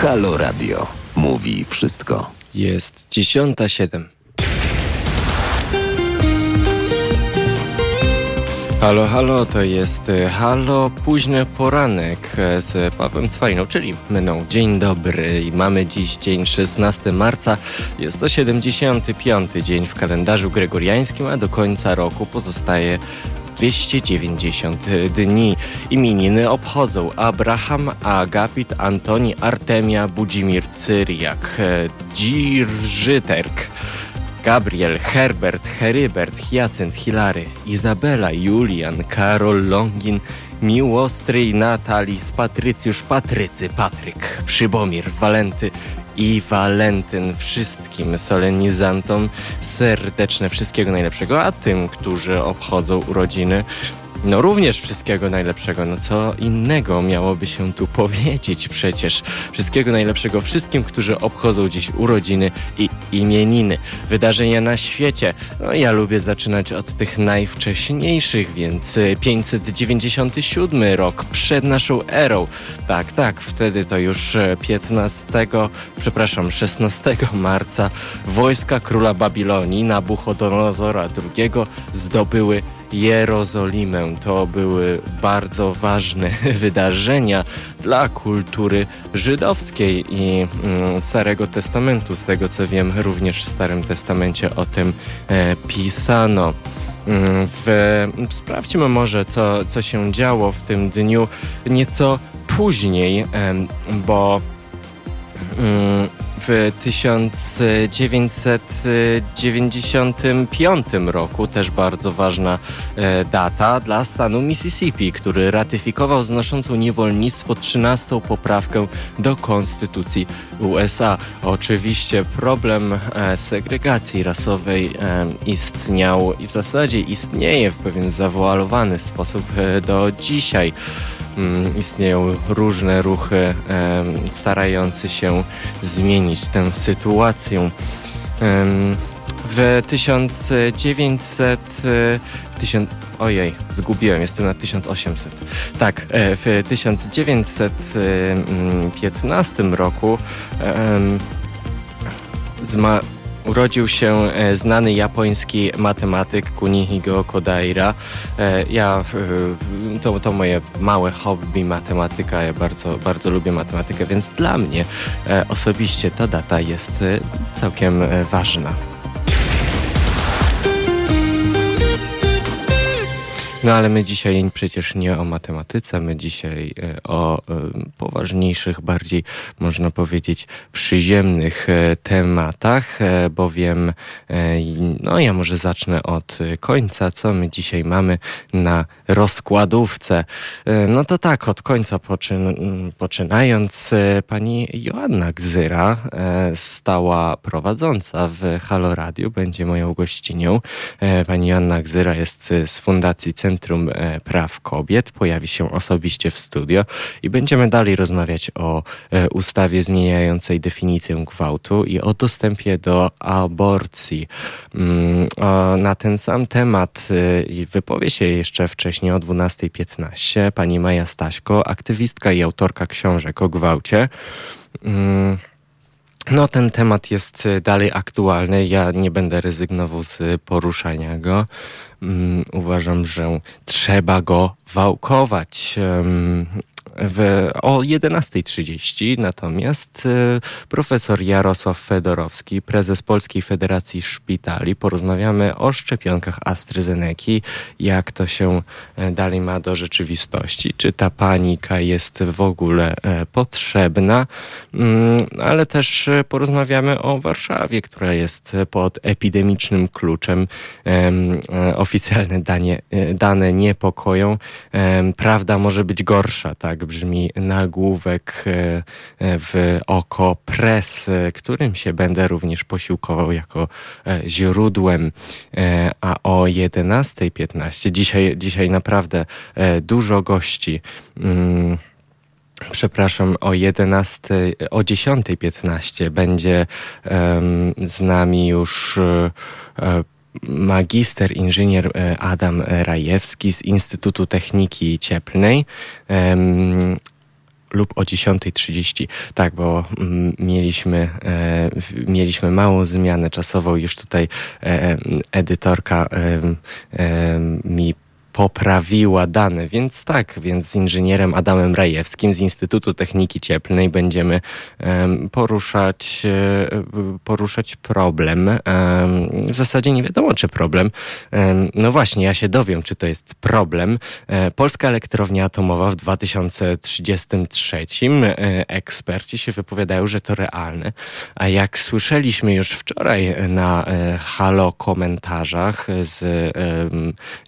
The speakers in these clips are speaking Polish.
Halo Radio. Mówi wszystko. Jest dziesiąta siedem. Halo, halo, to jest e, Halo Późny Poranek e, z Pawłem Cwaliną, czyli mną. Dzień dobry i mamy dziś dzień 16 marca. Jest to 75. dzień w kalendarzu gregoriańskim, a do końca roku pozostaje 290 dni. Imieniny obchodzą Abraham, Agapit, Antoni, Artemia, Budzimir, Cyriak, Dzirżyterk. Gabriel, Herbert, Herybert, Hyacynt, Hilary, Izabela, Julian, Karol, Longin, Miłostryj, Natalis, Patrycjusz, Patrycy, Patryk, Przybomir, Walenty i Walentyn. Wszystkim solenizantom serdeczne wszystkiego najlepszego, a tym, którzy obchodzą urodziny, no również wszystkiego najlepszego. No co innego miałoby się tu powiedzieć przecież. Wszystkiego najlepszego wszystkim, którzy obchodzą dziś urodziny i imieniny. Wydarzenia na świecie. No ja lubię zaczynać od tych najwcześniejszych, więc 597 rok przed naszą erą. Tak, tak, wtedy to już 15, przepraszam, 16 marca wojska króla Babilonii Nabuchodonozora II zdobyły Jerozolimę. To były bardzo ważne wydarzenia dla kultury żydowskiej i mm, Starego Testamentu. Z tego co wiem, również w Starym Testamencie o tym e, pisano. Mm, w, sprawdźmy może, co, co się działo w tym dniu nieco później, bo mm, w 1995 roku, też bardzo ważna e, data dla stanu Mississippi, który ratyfikował znoszącą niewolnictwo 13 poprawkę do Konstytucji USA. Oczywiście problem e, segregacji rasowej e, istniał i w zasadzie istnieje w pewien zawoalowany sposób do dzisiaj. Mm, istnieją różne ruchy starające się zmienić tę sytuację. W 1900 w tysiąc, ojej, zgubiłem, jestem na 1800. Tak, e, w 1915 roku zma urodził się e, znany japoński matematyk Kunihiko Kodaira. E, ja, e, to, to moje małe hobby matematyka, ja bardzo, bardzo lubię matematykę, więc dla mnie osobiście ta data jest całkiem ważna. No ale my dzisiaj przecież nie o matematyce, my dzisiaj e, o e, poważniejszych, bardziej można powiedzieć przyziemnych e, tematach, bowiem no ja może zacznę od końca, co my dzisiaj mamy na rozkładówce. No to tak, od końca poczyn poczynając, pani Joanna Gzyra, stała prowadząca w Halo Radio, będzie moją gościnią. Pani Joanna Gzyra jest z Fundacji Centrum Centrum e, Praw Kobiet pojawi się osobiście w studio i będziemy dalej rozmawiać o e, ustawie zmieniającej definicję gwałtu i o dostępie do aborcji. Mm, na ten sam temat e, wypowie się jeszcze wcześniej o 12.15 pani Maja Staśko, aktywistka i autorka książek o gwałcie. Mm, no, ten temat jest dalej aktualny. Ja nie będę rezygnował z poruszania go. Um, uważam, że trzeba go wałkować. W, o 11.30 natomiast y, profesor Jarosław Fedorowski, prezes Polskiej Federacji Szpitali, porozmawiamy o szczepionkach AstraZeneki, jak to się e, dalej ma do rzeczywistości, czy ta panika jest w ogóle e, potrzebna, mm, ale też e, porozmawiamy o Warszawie, która jest pod epidemicznym kluczem. Oficjalne danie, dane niepokoją. Prawda może być gorsza, tak? Brzmi nagłówek e, e, w oko press, e, którym się będę również posiłkował jako źródłem. A o 11.15 dzisiaj, dzisiaj naprawdę dużo gości. Mm, przepraszam, o 11, o 10.15 będzie um, z nami już um, magister inżynier e, Adam Rajewski z Instytutu Techniki Cieplnej. lub o 10.30. Tak, bo mm, mieliśmy, e, mieliśmy małą zmianę czasową. Już tutaj e, edytorka e, mi poprawiła dane, więc tak, więc z inżynierem Adamem Rajewskim z Instytutu Techniki Cieplnej będziemy poruszać, um, poruszać problem. W zasadzie nie wiadomo, czy problem. no właśnie, ja się dowiem, czy to jest problem. E, Polska elektrownia atomowa w 2033. E, eksperci się wypowiadają, że to realne. A jak słyszeliśmy już wczoraj na e, halo komentarzach z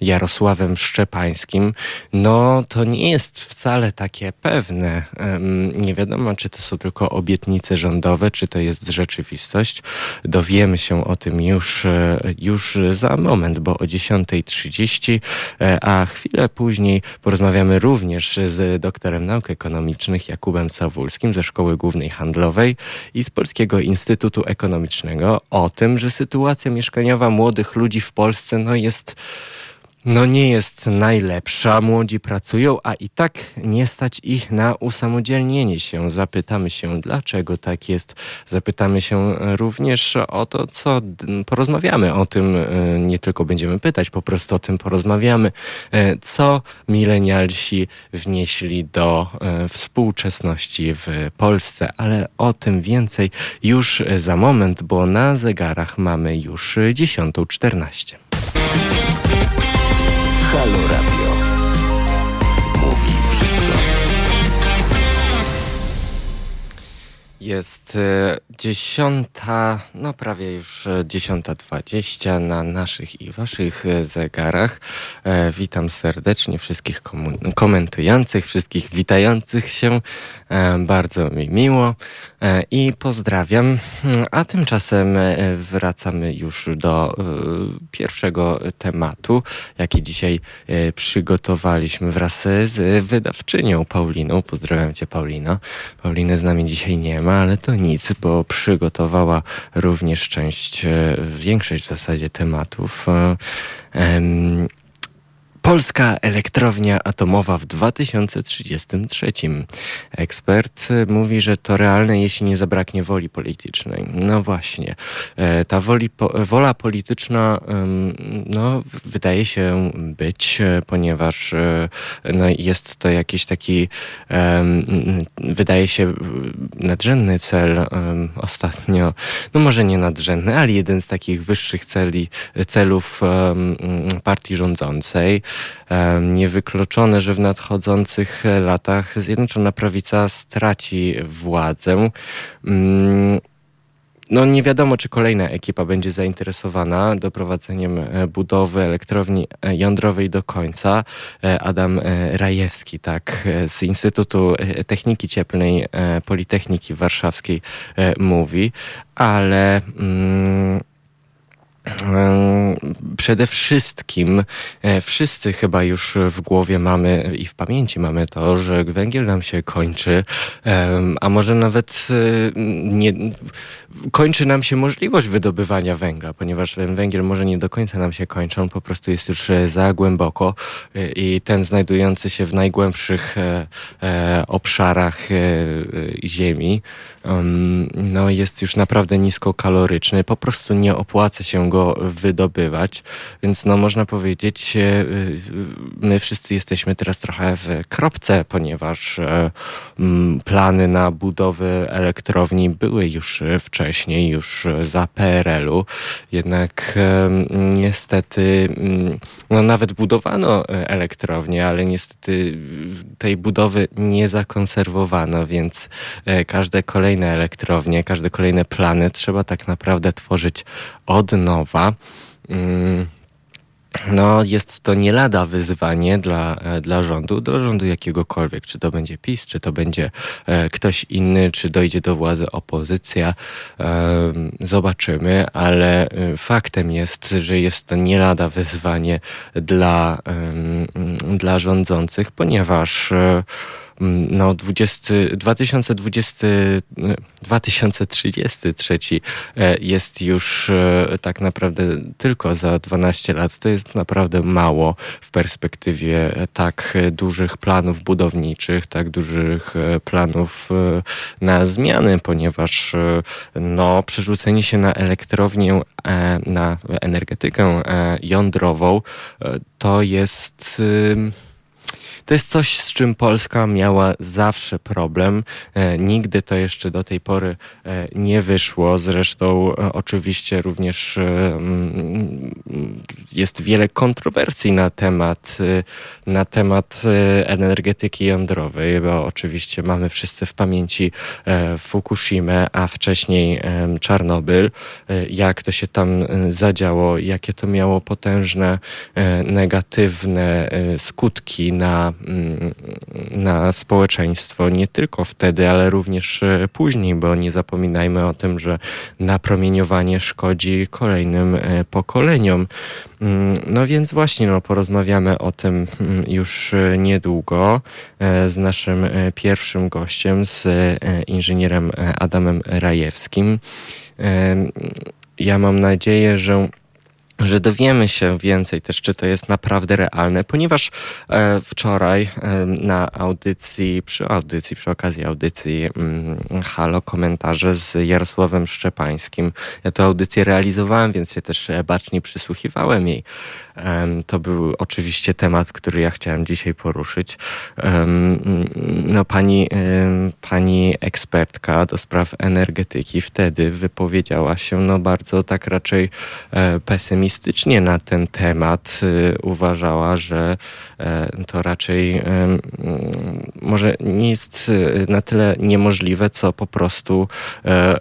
Jarosławem Szczepańskim, no to nie jest wcale takie pewne. Nie wiadomo, czy to są tylko obietnice rządowe, czy to jest rzeczywistość. Dowiemy się o tym już, e, już za moment, bo o 10.30, e, a chwilę później porozmawiamy również z doktorem nauk ekonomicznych Jakubem Sawulskim ze Szkoły Głównej Handlowej i z Polskiego Instytutu Ekonomicznego o tym, że sytuacja mieszkaniowa młodych ludzi w Polsce no jest no nie jest najlepsza. Młodzi pracują, a i tak nie stać ich na usamodzielnienie się. Zapytamy się, dlaczego tak jest. Zapytamy się również o to, co porozmawiamy o tym. E, nie tylko będziemy pytać, po prostu o tym porozmawiamy. E, co milenialsi wnieśli do e, współczesności w Polsce, ale o tym więcej już za moment, bo na zegarach mamy już 10.14. Halo Radio. Jest e, dziesiąta, no prawie już e, dziesiąta dwadzieścia na naszych i waszych e, zegarach. Witam serdecznie wszystkich komentujących, wszystkich witających się. Bardzo mi miło. I pozdrawiam. A tymczasem wracamy już do pierwszego tematu, jaki dzisiaj przygotowaliśmy wraz z wydawczynią Pauliną. Pozdrawiam Cię, Paulino. Pauliny z nami dzisiaj nie ma, ale to nic, bo przygotowała również część, większość w zasadzie tematów. Polska elektrownia atomowa w 2033. Ekspert mówi, że to realne, jeśli nie zabraknie woli politycznej. No właśnie, e, ta woli, wola polityczna no, wydaje się być, e, ponieważ e, no, jest to jakiś taki, wydaje się, nadrzędny cel ostatnio, no może nie nadrzędny, ale jeden z takich wyższych celi, celów partii rządzącej. Niewykluczone, że w nadchodzących latach Zjednoczona Prawica straci władzę. Mm, no nie wiadomo, czy kolejna ekipa będzie zainteresowana doprowadzeniem e, budowy elektrowni e, jądrowej do końca. E, Adam Rajewski, tak, z Instytutu Techniki Cieplnej Politechniki Warszawskiej mówi, ale... Mm, Przede wszystkim e, wszyscy chyba już w głowie mamy i w pamięci mamy to, że węgiel nam się kończy, a może nawet e, nie, kończy nam się możliwość wydobywania węgla, ponieważ ten węgiel może nie do końca nam się kończy, on po prostu jest już e, za głęboko i ten znajdujący się w najgłębszych obszarach ziemi, no jest już naprawdę niskokaloryczny, po prostu nie opłaca się go wydobywać, więc no można powiedzieć, e, my wszyscy jesteśmy teraz trochę w kropce, ponieważ e, plany na budowę elektrowni były już wcześniej, już za PRL-u, jednak niestety no nawet budowano elektrownię, ale niestety tej budowy nie zakonserwowano, więc e, każde kolejne elektrownie, każde kolejne plany trzeba tak naprawdę tworzyć od nowa. Mm, no, jest to nie lada wyzwanie dla, e, dla rządu, dla rządu jakiegokolwiek, czy to będzie PiS, czy to będzie e, ktoś inny, czy dojdzie do władzy opozycja. Zobaczymy, ale e, faktem jest, że jest to nie lada wyzwanie dla, dla rządzących, ponieważ e, no 20, 2020, 2033 jest już tak naprawdę tylko za 12 lat. To jest naprawdę mało w perspektywie tak dużych planów budowniczych, tak dużych planów na zmiany, ponieważ no, przerzucenie się na elektrownię, na energetykę jądrową to jest to jest coś, z czym Polska miała zawsze problem. E, nigdy to jeszcze do tej pory e, nie wyszło. Zresztą e, oczywiście również mm, jest wiele kontrowersji na temat, na temat energetyki jądrowej, bo oczywiście mamy wszyscy w pamięci Fukushimę, a wcześniej Czarnobyl. Jak to się tam zadziało, jakie to miało potężne negatywne skutki na Na społeczeństwo nie tylko wtedy, ale również e, później, bo nie zapominajmy o tym, że napromieniowanie szkodzi kolejnym e, pokoleniom. Mm, no więc właśnie no, porozmawiamy o tym mm, już e, niedługo z naszym pierwszym gościem, z inżynierem Adamem Rajewskim. Ja mam nadzieję, że że dowiemy się więcej też, czy to jest naprawdę realne, ponieważ e, wczoraj e, na audycji, przy audycji, przy okazji audycji mm, Halo, komentarze z Jarosławem Szczepańskim. Ja tę audycję realizowałem, więc się też e, bacznie przysłuchiwałem jej. To był oczywiście temat, który ja chciałem dzisiaj poruszyć. No, pani, pani ekspertka do spraw energetyki wtedy wypowiedziała się no, bardzo tak raczej e, pesymistycznie na ten temat. Y, uważała, że e, to raczej może nie jest na tyle niemożliwe, co po prostu e,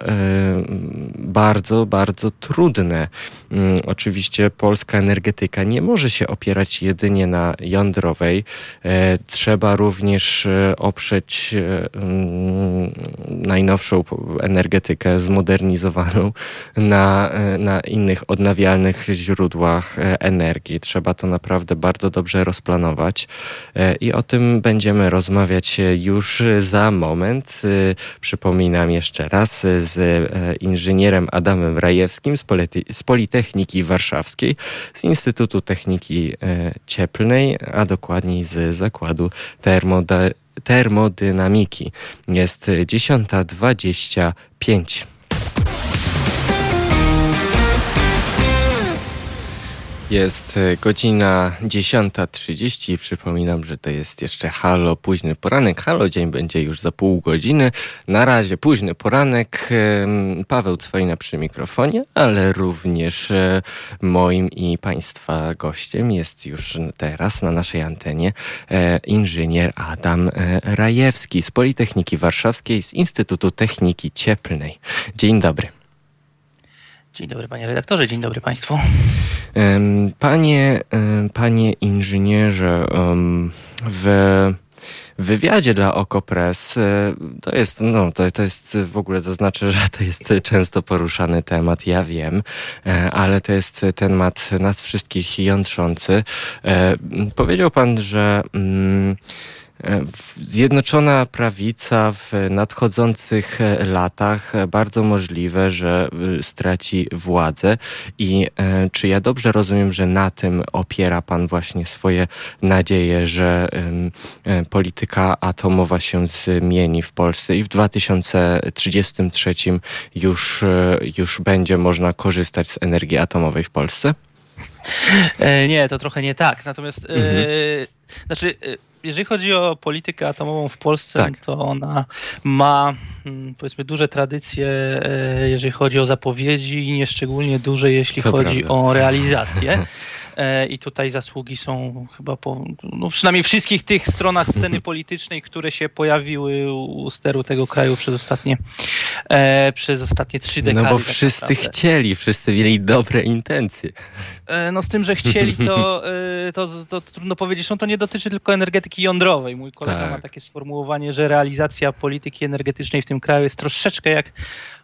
bardzo, bardzo trudne. Mm, oczywiście polska energetyka nie może się opierać jedynie na jądrowej. E, trzeba również e, oprzeć e, mm, najnowszą energetykę zmodernizowaną na, na innych odnawialnych źródłach energii. Trzeba to naprawdę bardzo dobrze rozplanować i o tym będziemy rozmawiać już za moment. Przypominam jeszcze raz z inżynierem Adamem Rajewskim z Politechniki Warszawskiej, z Instytutu Techniki e, Cieplnej, a dokładniej z Zakładu Termodynamiki. Jest 10.25. Jest e, godzina 10.30. Przypominam, że to jest jeszcze halo, późny poranek. Halo, dzień będzie już za pół godziny. Na razie późny poranek. Paweł Cwojna przy mikrofonie, ale również e, moim i Państwa gościem jest już teraz na naszej antenie e, inżynier Adam Rajewski z Politechniki Warszawskiej z Instytutu Techniki Cieplnej. Dzień dobry. Dzień dobry panie redaktorze, dzień dobry państwu. Panie, panie inżynierze, w wywiadzie dla Okopres e, to jest, no, to, to jest w ogóle zaznaczę, że to jest często poruszany temat, ja wiem, e, ale to jest temat nas wszystkich jątrzący. E, powiedział pan, że mm, Zjednoczona prawica w nadchodzących latach bardzo możliwe, że straci władzę. I e, czy ja dobrze rozumiem, że na tym opiera Pan właśnie swoje nadzieje, że e, polityka atomowa się zmieni w Polsce i w 2033 już, e, już będzie można korzystać z energii atomowej w Polsce? Nie, to trochę nie tak. Natomiast mhm. Znaczy jeżeli chodzi o politykę atomową w Polsce, tak. to ona ma mm, powiedzmy duże tradycje, e, jeżeli chodzi o zapowiedzi i nieszczególnie duże, jeśli to chodzi prawda. o realizację. E, I tutaj zasługi są chyba po no przynajmniej wszystkich tych stronach sceny politycznej, które się pojawiły u steru tego kraju przez ostatnie e, przez ostatnie trzy dekady. No bo tak wszyscy naprawdę. chcieli, wszyscy mieli dobre intencje. E, no z tym, że chcieli, to, to, to, to trudno powiedzieć. No to nie dotyczy tylko energetyki jądrowej. Mój kolega tak. ma takie sformułowanie, że realizacja polityki energetycznej w tym kraju jest troszeczkę jak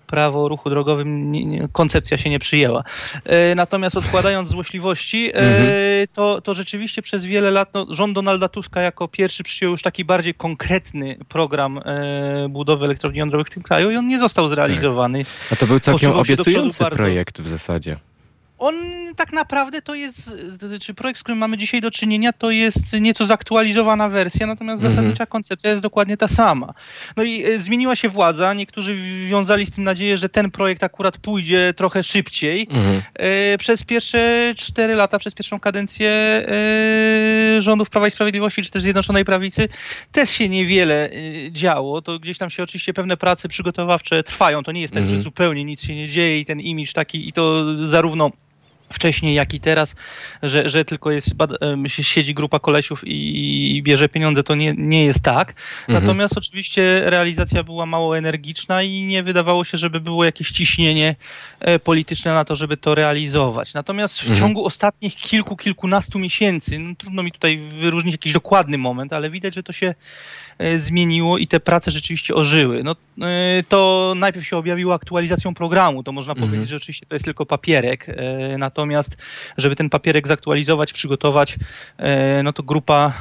prawo o ruchu drogowym, nie, nie, koncepcja się nie przyjęła. E, natomiast odkładając złośliwości, e, mhm. to, to rzeczywiście przez wiele lat no, rząd Donalda Tuska jako pierwszy przyjął już taki bardziej konkretny program e, budowy elektrowni jądrowych w tym kraju i on nie został zrealizowany. Tak. A to był całkiem obiecujący projekt w zasadzie on tak naprawdę to jest, czy projekt, z którym mamy dzisiaj do czynienia, to jest nieco zaktualizowana wersja, natomiast mm -hmm. zasadnicza koncepcja jest dokładnie ta sama. No i e, zmieniła się władza, niektórzy wiązali z tym nadzieję, że ten projekt akurat pójdzie trochę szybciej. Mm -hmm. Przez pierwsze cztery lata, przez pierwszą kadencję e, rządów Prawa i Sprawiedliwości, czy też Zjednoczonej Prawicy, też się niewiele działo. To gdzieś tam się oczywiście pewne prace przygotowawcze trwają. To nie jest tak, mm -hmm. że mhm. zupełnie nic się nie dzieje i ten imidż taki, i to zarówno wcześniej, jak i teraz, że, że tylko jest, siedzi grupa kolesiów i, bierze pieniądze, to nie, nie jest tak. Mhm. Natomiast oczywiście realizacja była mało energiczna i nie wydawało się, żeby było jakieś ciśnienie e, polityczne na to, żeby to realizować. Natomiast w mhm. ciągu ostatnich kilku, kilkunastu miesięcy, no, trudno mi tutaj wyróżnić jakiś dokładny moment, ale widać, że to się E, zmieniło i te prace rzeczywiście ożyły. No, e, to najpierw się objawiło aktualizacją programu, to można mhm. powiedzieć, że oczywiście to jest tylko papierek, natomiast żeby ten papierek zaktualizować, przygotować, no to grupa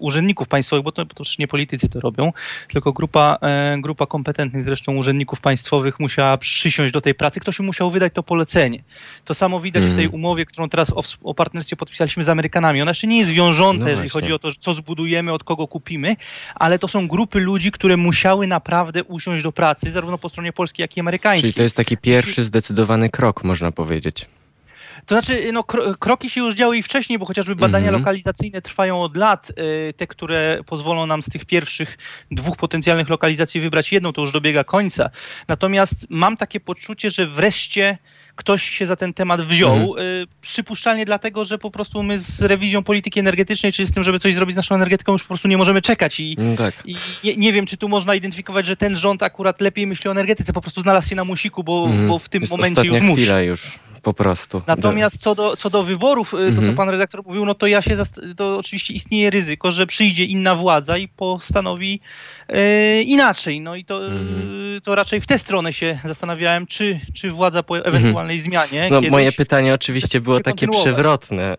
urzędników państwowych, bo to, bo to nie politycy to robią, tylko grupa, grupa kompetentnych zresztą urzędników państwowych musiała przysiąść do tej pracy, ktoś musiał wydać to polecenie. To samo widać w tej mhm. umowie, którą teraz o, o, partnerstwie podpisaliśmy z Amerykanami. Ona jeszcze nie jest wiążąca, no jeżeli chodzi o to, co zbudujemy, od kogo kupimy, ale to są grupy ludzi, które musiały naprawdę usiąść do pracy, zarówno po stronie polskiej, jak i amerykańskiej. Czyli to jest taki pierwszy zdecydowany krok, można powiedzieć. To znaczy, no, kroki się już działy i wcześniej, bo chociażby badania mm -hmm. lokalizacyjne trwają od lat. Y, te, które pozwolą nam z tych pierwszych dwóch potencjalnych lokalizacji wybrać jedną, to już dobiega końca. Natomiast mam takie poczucie, że wreszcie ktoś się za ten temat wziął. Mhm. Y, przypuszczalnie dlatego, że po prostu my z rewizją polityki energetycznej, czyli z tym, żeby coś zrobić z naszą energetyką, już po prostu nie możemy czekać. I, mm, tak. i nie, nie, wiem, czy tu można identyfikować, że ten rząd akurat lepiej myśli o energetyce, po prostu znalazł się na musiku, bo, mm. bo w tym Jest momencie już musi. chwila już po prostu. Natomiast co do, co do wyborów, to co mhm. pan redaktor mówił, no to ja się, to oczywiście istnieje ryzyko, że przyjdzie inna władza i postanowi e, inaczej. No i to, mhm. to raczej w tę stronę się zastanawiałem, czy, czy władza po mhm. ewentualnej zmianie. No moje pytanie oczywiście było takie przewrotne,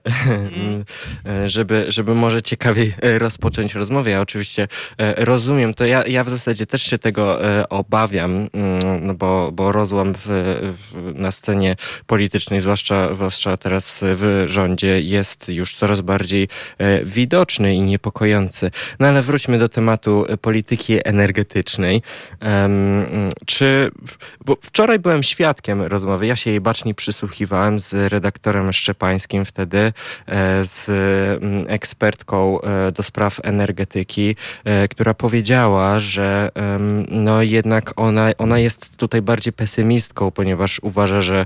e, żeby, żeby może ciekawiej rozpocząć rozmowę. Ja oczywiście rozumiem, to ja, ja w zasadzie też się tego obawiam, mm, no bo, bo rozłam w, w, na scenie politycznej politycznej, zwłaszcza, zwłaszcza teraz w rządzie, jest już coraz bardziej e, widoczny i niepokojący. No ale wróćmy do tematu polityki energetycznej. Czy, bo wczoraj byłem świadkiem rozmowy, ja się jej bacznie przysłuchiwałem z redaktorem Szczepańskim wtedy, e, z ekspertką e, do spraw energetyki, która powiedziała, że no jednak ona, ona jest tutaj bardziej pesymistką, ponieważ uważa, że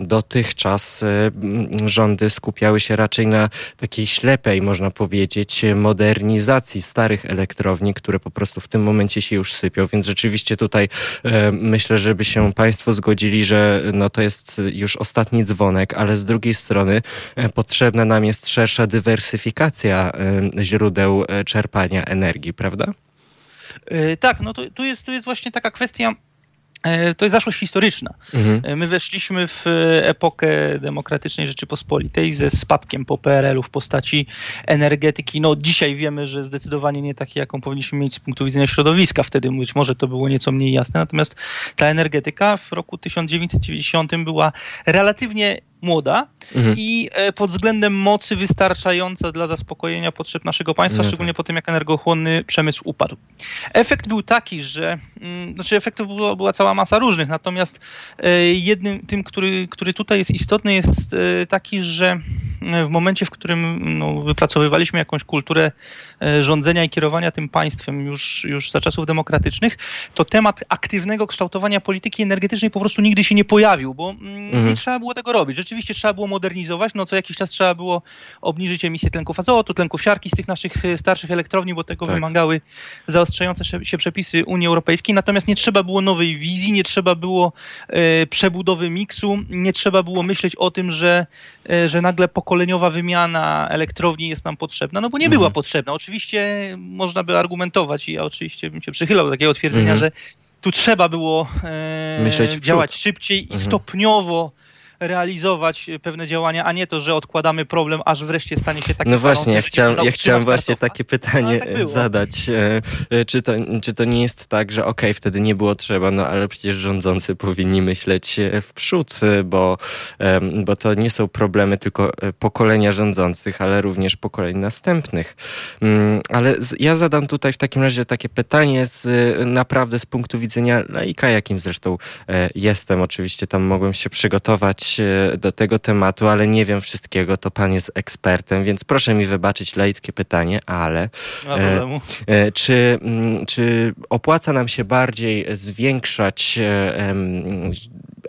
dotychczas e, rządy skupiały się raczej na takiej ślepej, można powiedzieć, modernizacji starych elektrowni, które po prostu w tym momencie się już sypią, więc rzeczywiście tutaj e, myślę, żeby się Państwo zgodzili, że no to jest już ostatni dzwonek, ale z drugiej strony e, potrzebna nam jest szersza dywersyfikacja źródeł czerpania energii, prawda? Tak, no to, tu, jest, tu jest właśnie taka kwestia to jest zaszłość historyczna. Mhm. E, my weszliśmy w epokę demokratycznej Rzeczypospolitej ze spadkiem po PRL-u w postaci energetyki. No dzisiaj wiemy, że zdecydowanie nie takiej, jaką powinniśmy mieć z punktu widzenia środowiska. Wtedy być może to było nieco mniej jasne. Natomiast ta energetyka w roku 1990 była relatywnie młoda mhm. i e, pod względem mocy wystarczająca dla zaspokojenia potrzeb naszego państwa, szczególnie tak. po tym, jak energochłonny przemysł upadł. Efekt był taki, że, mm, znaczy efektów była, była cała masa różnych, natomiast e, jednym tym, który, który tutaj jest istotny, jest e, taki, że w momencie, w którym no, wypracowywaliśmy jakąś kulturę e, rządzenia i kierowania tym państwem już, już za czasów demokratycznych, to temat aktywnego kształtowania polityki energetycznej po prostu nigdy się nie pojawił, bo mm, mhm. nie trzeba było tego robić. Rzeczywiście trzeba było modernizować, no co jakiś czas trzeba było obniżyć emisję tlenków azotu, tlenków siarki z tych naszych e, starszych elektrowni, bo tego tak. wymagały zaostrzające się przepisy Unii Europejskiej. Natomiast nie trzeba było nowej wizji, nie trzeba było e, przebudowy miksu, nie trzeba było myśleć o tym, że, e, że nagle pokoleniowa wymiana elektrowni jest nam potrzebna, no bo nie była mhm. potrzebna. Oczywiście można by argumentować i ja oczywiście bym się przychylał do takiego twierdzenia, mhm. że tu trzeba było e, działać szybciej i mhm. stopniowo realizować pewne działania, a nie to, że odkładamy problem, aż wreszcie stanie się taki No właśnie, ja chciałem, ja chciałem właśnie takie pytanie no, tak zadać. E, e, czy to, czy to nie jest tak, że okej, okay, wtedy nie było trzeba, no ale przecież rządzący powinni myśleć e, w przód, bo, bo to nie są problemy tylko pokolenia rządzących, ale również pokoleń następnych. Mm, ale ja zadam tutaj w takim razie takie pytanie z naprawdę z punktu widzenia laika, jakim zresztą jestem. Oczywiście tam mogłem się przygotować do tego tematu, ale nie wiem wszystkiego, to pan jest ekspertem, więc proszę mi wybaczyć laickie pytanie, ale e, e, czy, mm, czy opłaca nam się bardziej zwiększać e,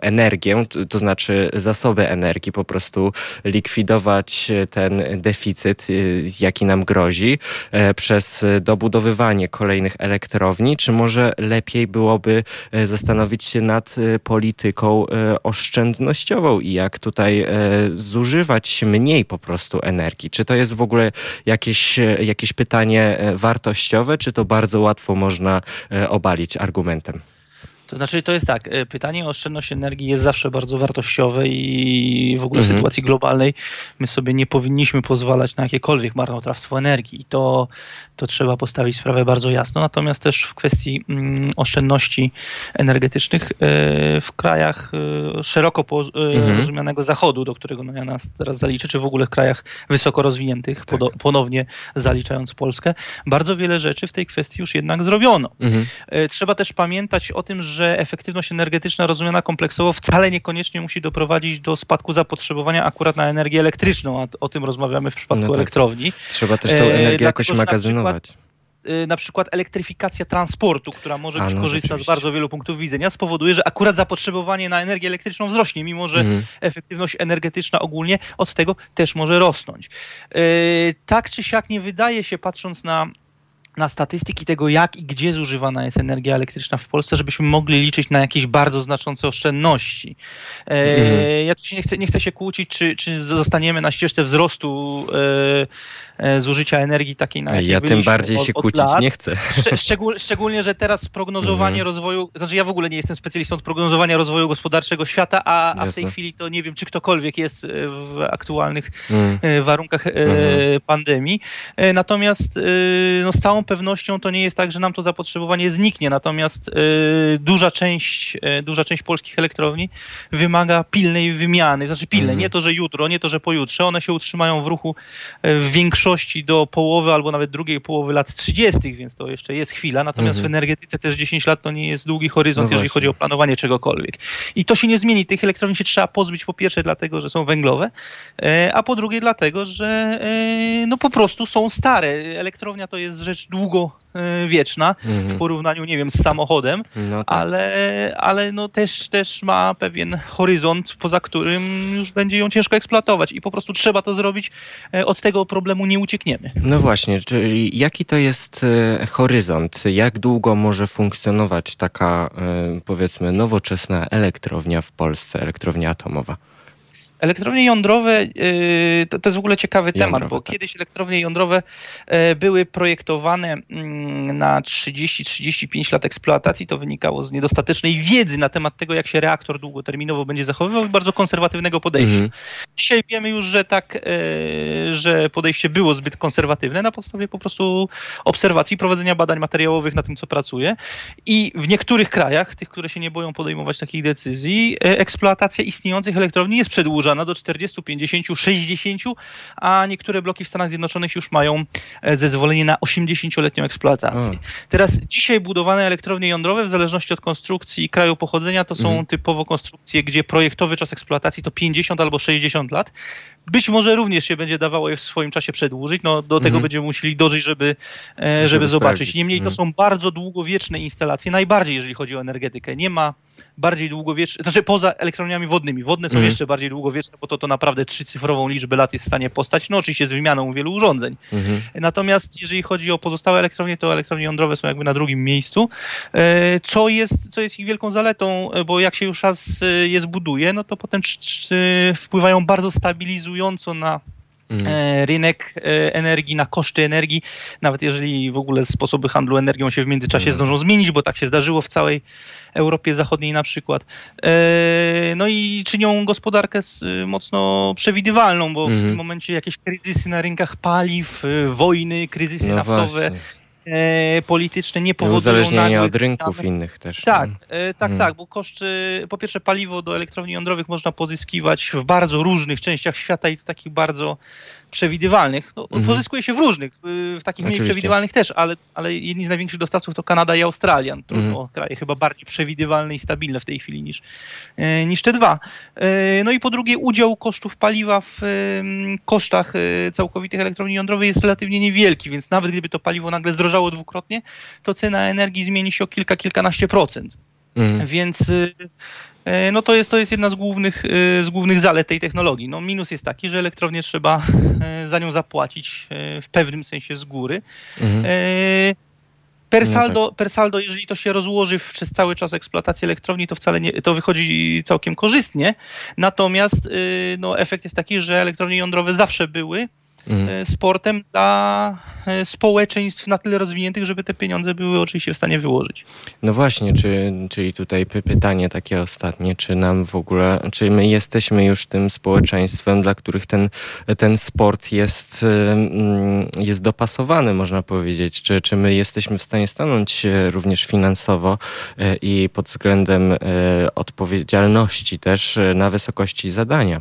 energię, to znaczy zasoby energii, po prostu likwidować ten deficyt, y, jaki nam grozi, e, przez dobudowywanie kolejnych elektrowni, czy może lepiej byłoby e, zastanowić się nad e, polityką oszczędnościową i jak tutaj zużywać mniej po prostu energii? Czy to jest w ogóle jakieś, jakieś pytanie wartościowe, czy to bardzo łatwo można obalić argumentem? To znaczy, to jest tak, e, pytanie o oszczędność energii jest zawsze bardzo wartościowe i w ogóle w mhm. sytuacji globalnej my sobie nie powinniśmy pozwalać na jakiekolwiek marnotrawstwo energii. I to, to trzeba postawić sprawę bardzo jasno. Natomiast też w kwestii mm, oszczędności energetycznych e, w krajach e, szeroko mhm. rozumianego zachodu, do którego no ja nas teraz zaliczę, czy w ogóle w krajach wysoko rozwiniętych, tak. ponownie zaliczając Polskę, bardzo wiele rzeczy w tej kwestii już jednak zrobiono. Mhm. Trzeba też pamiętać o tym, że że efektywność energetyczna rozumiana kompleksowo wcale niekoniecznie musi doprowadzić do spadku zapotrzebowania akurat na energię elektryczną, a o tym rozmawiamy w przypadku no tak. elektrowni. Trzeba też tę e, energię jakoś magazynować e, na przykład elektryfikacja transportu, która może być no, korzystna z bardzo wielu punktów widzenia, spowoduje, że akurat zapotrzebowanie na energię elektryczną wzrośnie, mimo że mhm. efektywność energetyczna ogólnie od tego też może rosnąć. E, tak czy siak nie wydaje się, patrząc na na statystyki tego, jak i gdzie zużywana jest energia elektryczna w Polsce, żebyśmy mogli liczyć na jakieś bardzo znaczące oszczędności. E, mhm. Ja tu nie chcę, nie chcę się kłócić, czy, czy zostaniemy na ścieżce wzrostu e, E, zużycia energii takiej, na Ja tym bardziej od, się kłócić lat. nie chcę. Szczegól, szczególnie, że teraz prognozowanie mm. rozwoju, znaczy ja w ogóle nie jestem specjalistą od prognozowania rozwoju gospodarczego świata, a, a w tej chwili to nie wiem, czy ktokolwiek jest e, w aktualnych mm. warunkach mm. pandemii. Natomiast no, z całą pewnością to nie jest tak, że nam to zapotrzebowanie zniknie, natomiast duża część, duża część polskich elektrowni wymaga pilnej wymiany, znaczy pilnej, mhm. nie to, że jutro, nie to, że pojutrze, one się utrzymają w ruchu w większości do połowy albo nawet drugiej połowy lat 30., więc to jeszcze jest chwila. Natomiast mhm. w energetyce też 10 lat to nie jest długi horyzont, no jeżeli chodzi o planowanie czegokolwiek. I to się nie zmieni. Tych elektrowni się trzeba pozbyć po pierwsze dlatego, że są węglowe, a po drugie dlatego, że no po prostu są stare. Elektrownia to jest rzecz długo E, wieczna mhm. w porównaniu, nie wiem, z samochodem, no tak. ale, ale no też, też ma pewien horyzont, poza którym już będzie ją ciężko eksploatować i po prostu trzeba to zrobić. E, od tego problemu nie uciekniemy. No właśnie, czyli jaki to jest e, horyzont? Jak długo może funkcjonować taka, powiedzmy, nowoczesna elektrownia w Polsce, elektrownia atomowa? Elektrownie jądrowe y, to, to jest w ogóle ciekawy jądrowe, temat, bo tak. kiedyś elektrownie jądrowe e, były projektowane mm, na 30-35 lat eksploatacji. To wynikało z niedostatecznej wiedzy na temat tego, jak się reaktor długoterminowo będzie zachowywał i bardzo konserwatywnego podejścia. Mhm. Dzisiaj wiemy już, że tak, e, że podejście było zbyt konserwatywne na podstawie po prostu obserwacji, prowadzenia badań materiałowych na tym, co pracuje. I w niektórych krajach, tych, które się nie boją podejmować takich decyzji, eksploatacja istniejących elektrowni jest przedłużona wydłużana do 40, 50, 60, a niektóre bloki w Stanach Zjednoczonych już mają e, zezwolenie na 80-letnią eksploatację. Teraz dzisiaj budowane elektrownie jądrowe w zależności od konstrukcji i kraju pochodzenia to są mhm. typowo konstrukcje, gdzie projektowy czas eksploatacji to 50 albo 60 lat. Być może również się będzie dawało je w swoim czasie przedłużyć. No, do tego mhm. będziemy musieli dożyć, żeby, żeby, żeby zobaczyć. Niemniej to są bardzo długowieczne instalacje, najbardziej jeżeli chodzi o energetykę. Nie ma bardziej długowiecznych, znaczy poza elektrowniami wodnymi. Wodne są mm. jeszcze bardziej długowieczne, bo to, to naprawdę trzycyfrową liczbę lat jest w stanie postać, no oczywiście z wymianą wielu urządzeń. Mm -hmm. Natomiast jeżeli chodzi o pozostałe elektrownie, to elektrownie jądrowe są jakby na drugim miejscu, e, co jest, co jest ich wielką zaletą, bo jak się już raz e, je zbuduje, no to potem wpływają bardzo stabilizująco na Mm. rynek energii, na koszty energii, nawet jeżeli w ogóle sposoby handlu energią się w międzyczasie mm. zdążą zmienić, bo tak się zdarzyło w całej Europie Zachodniej na przykład. E, no i czynią gospodarkę mocno przewidywalną, bo w mhm. tym momencie jakieś kryzysy na rynkach paliw, e, wojny, kryzysy no naftowe. Właśnie e, polityczne nie powodują Uzależnienia od rynków innych też. Tak, e, tak, hmm. tak, bo koszty, po pierwsze paliwo do elektrowni jądrowych można pozyskiwać w bardzo różnych częściach świata i to takich bardzo przewidywalnych. No, mhm. Pozyskuje się w różnych, w takich mniej przewidywalnych też, ale, ale jedni z największych dostawców to Kanada i Australia. Trudno mhm. kraje chyba bardziej przewidywalne i stabilne w tej chwili niż, e, niż te dwa. E, no i po drugie udział kosztów paliwa w kosztach e, całkowitych elektrowni jądrowej jest relatywnie niewielki, więc nawet gdyby to paliwo nagle zdrożało dwukrotnie, to cena energii zmieni się o kilka, kilkanaście procent. Mhm. Więc E, no to jest, to jest jedna z głównych, e, z głównych zalet tej technologii. No minus jest taki, że elektrownię trzeba e, za nią zapłacić w pewnym sensie z góry. Mhm. Per saldo, no tak. per saldo, jeżeli to się rozłoży przez cały czas eksploatacji elektrowni, to wcale nie, to wychodzi całkiem korzystnie. Natomiast no, efekt jest taki, że elektrownie jądrowe zawsze były mhm. E, sportem dla e, społeczeństw na tyle rozwiniętych, żeby te pieniądze były oczywiście w stanie wyłożyć. No właśnie, czy, czyli tutaj pytanie takie ostatnie, czy nam w ogóle, czy my jesteśmy już tym społeczeństwem, dla których ten, ten sport jest, mm, jest dopasowany, można powiedzieć, czy, czy my jesteśmy w stanie stanąć również finansowo e, i pod względem odpowiedzialności też na wysokości zadania.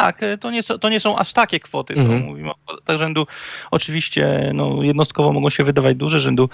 Tak, e, to nie, są, to nie są aż takie kwoty. Mhm. To mówimy o kwotach rzędu, oczywiście no, jednostkowo mogą się wydawać duże, rzędu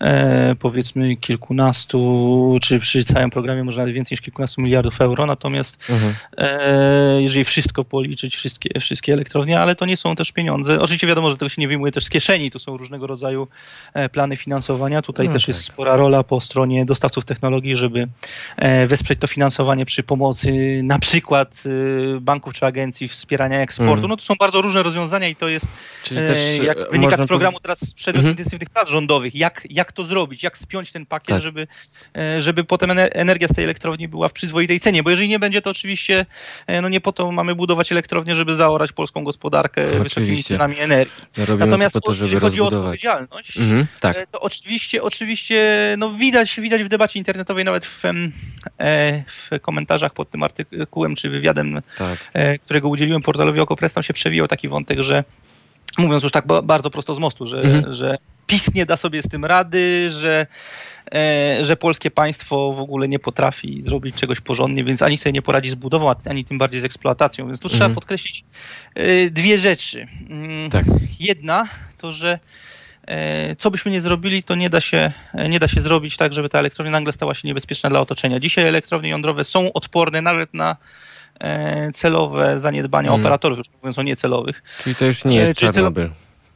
e, powiedzmy kilkunastu, czy przy całym programie może nawet więcej niż kilkunastu miliardów euro, natomiast mhm. e, jeżeli wszystko policzyć, wszystkie, wszystkie elektrownie, ale to nie są też pieniądze. Oczywiście wiadomo, że tego się nie wyjmuje też z kieszeni, tu są różnego rodzaju e, plany finansowania. Tutaj no też tak. jest spora rola po stronie dostawców technologii, żeby e, wesprzeć to finansowanie przy pomocy na przykład e, banków czy agencji agencji wspierania eksportu. Mm. No to są bardzo różne rozwiązania i to jest, Czyli e, też jak e, wynika z programu teraz przedmiot mm. intensywnych prac rządowych, jak, jak to zrobić, jak spiąć ten pakiet, tak. żeby, e, żeby potem energia z tej elektrowni była w przyzwoitej cenie, bo jeżeli nie będzie, to oczywiście no nie po to mamy budować elektrownię, żeby zaorać polską gospodarkę oczywiście. wysokimi cenami energii. No Natomiast to po to, żeby jeżeli chodzi o odpowiedzialność, mm tak. to oczywiście, oczywiście no widać, widać w debacie internetowej, nawet w, w komentarzach pod tym artykułem czy wywiadem, tak. Którego udzieliłem portalowi Okopres, tam się przewijał taki wątek, że mówiąc już tak bardzo prosto z mostu, że, mhm. że PiS nie da sobie z tym rady, że, e, że polskie państwo w ogóle nie potrafi zrobić czegoś porządnie, więc ani sobie nie poradzi z budową, ani tym bardziej z eksploatacją. Więc tu mhm. trzeba podkreślić e, dwie rzeczy. Mm, tak. Jedna to, że e, co byśmy nie zrobili, to nie da, się, nie da się zrobić tak, żeby ta elektrownia nagle stała się niebezpieczna dla otoczenia. Dzisiaj elektrownie jądrowe są odporne nawet na celowe zaniedbania hmm. operatorów, już mówiąc o niecelowych. Czyli to już nie jest e, Czarnobyl.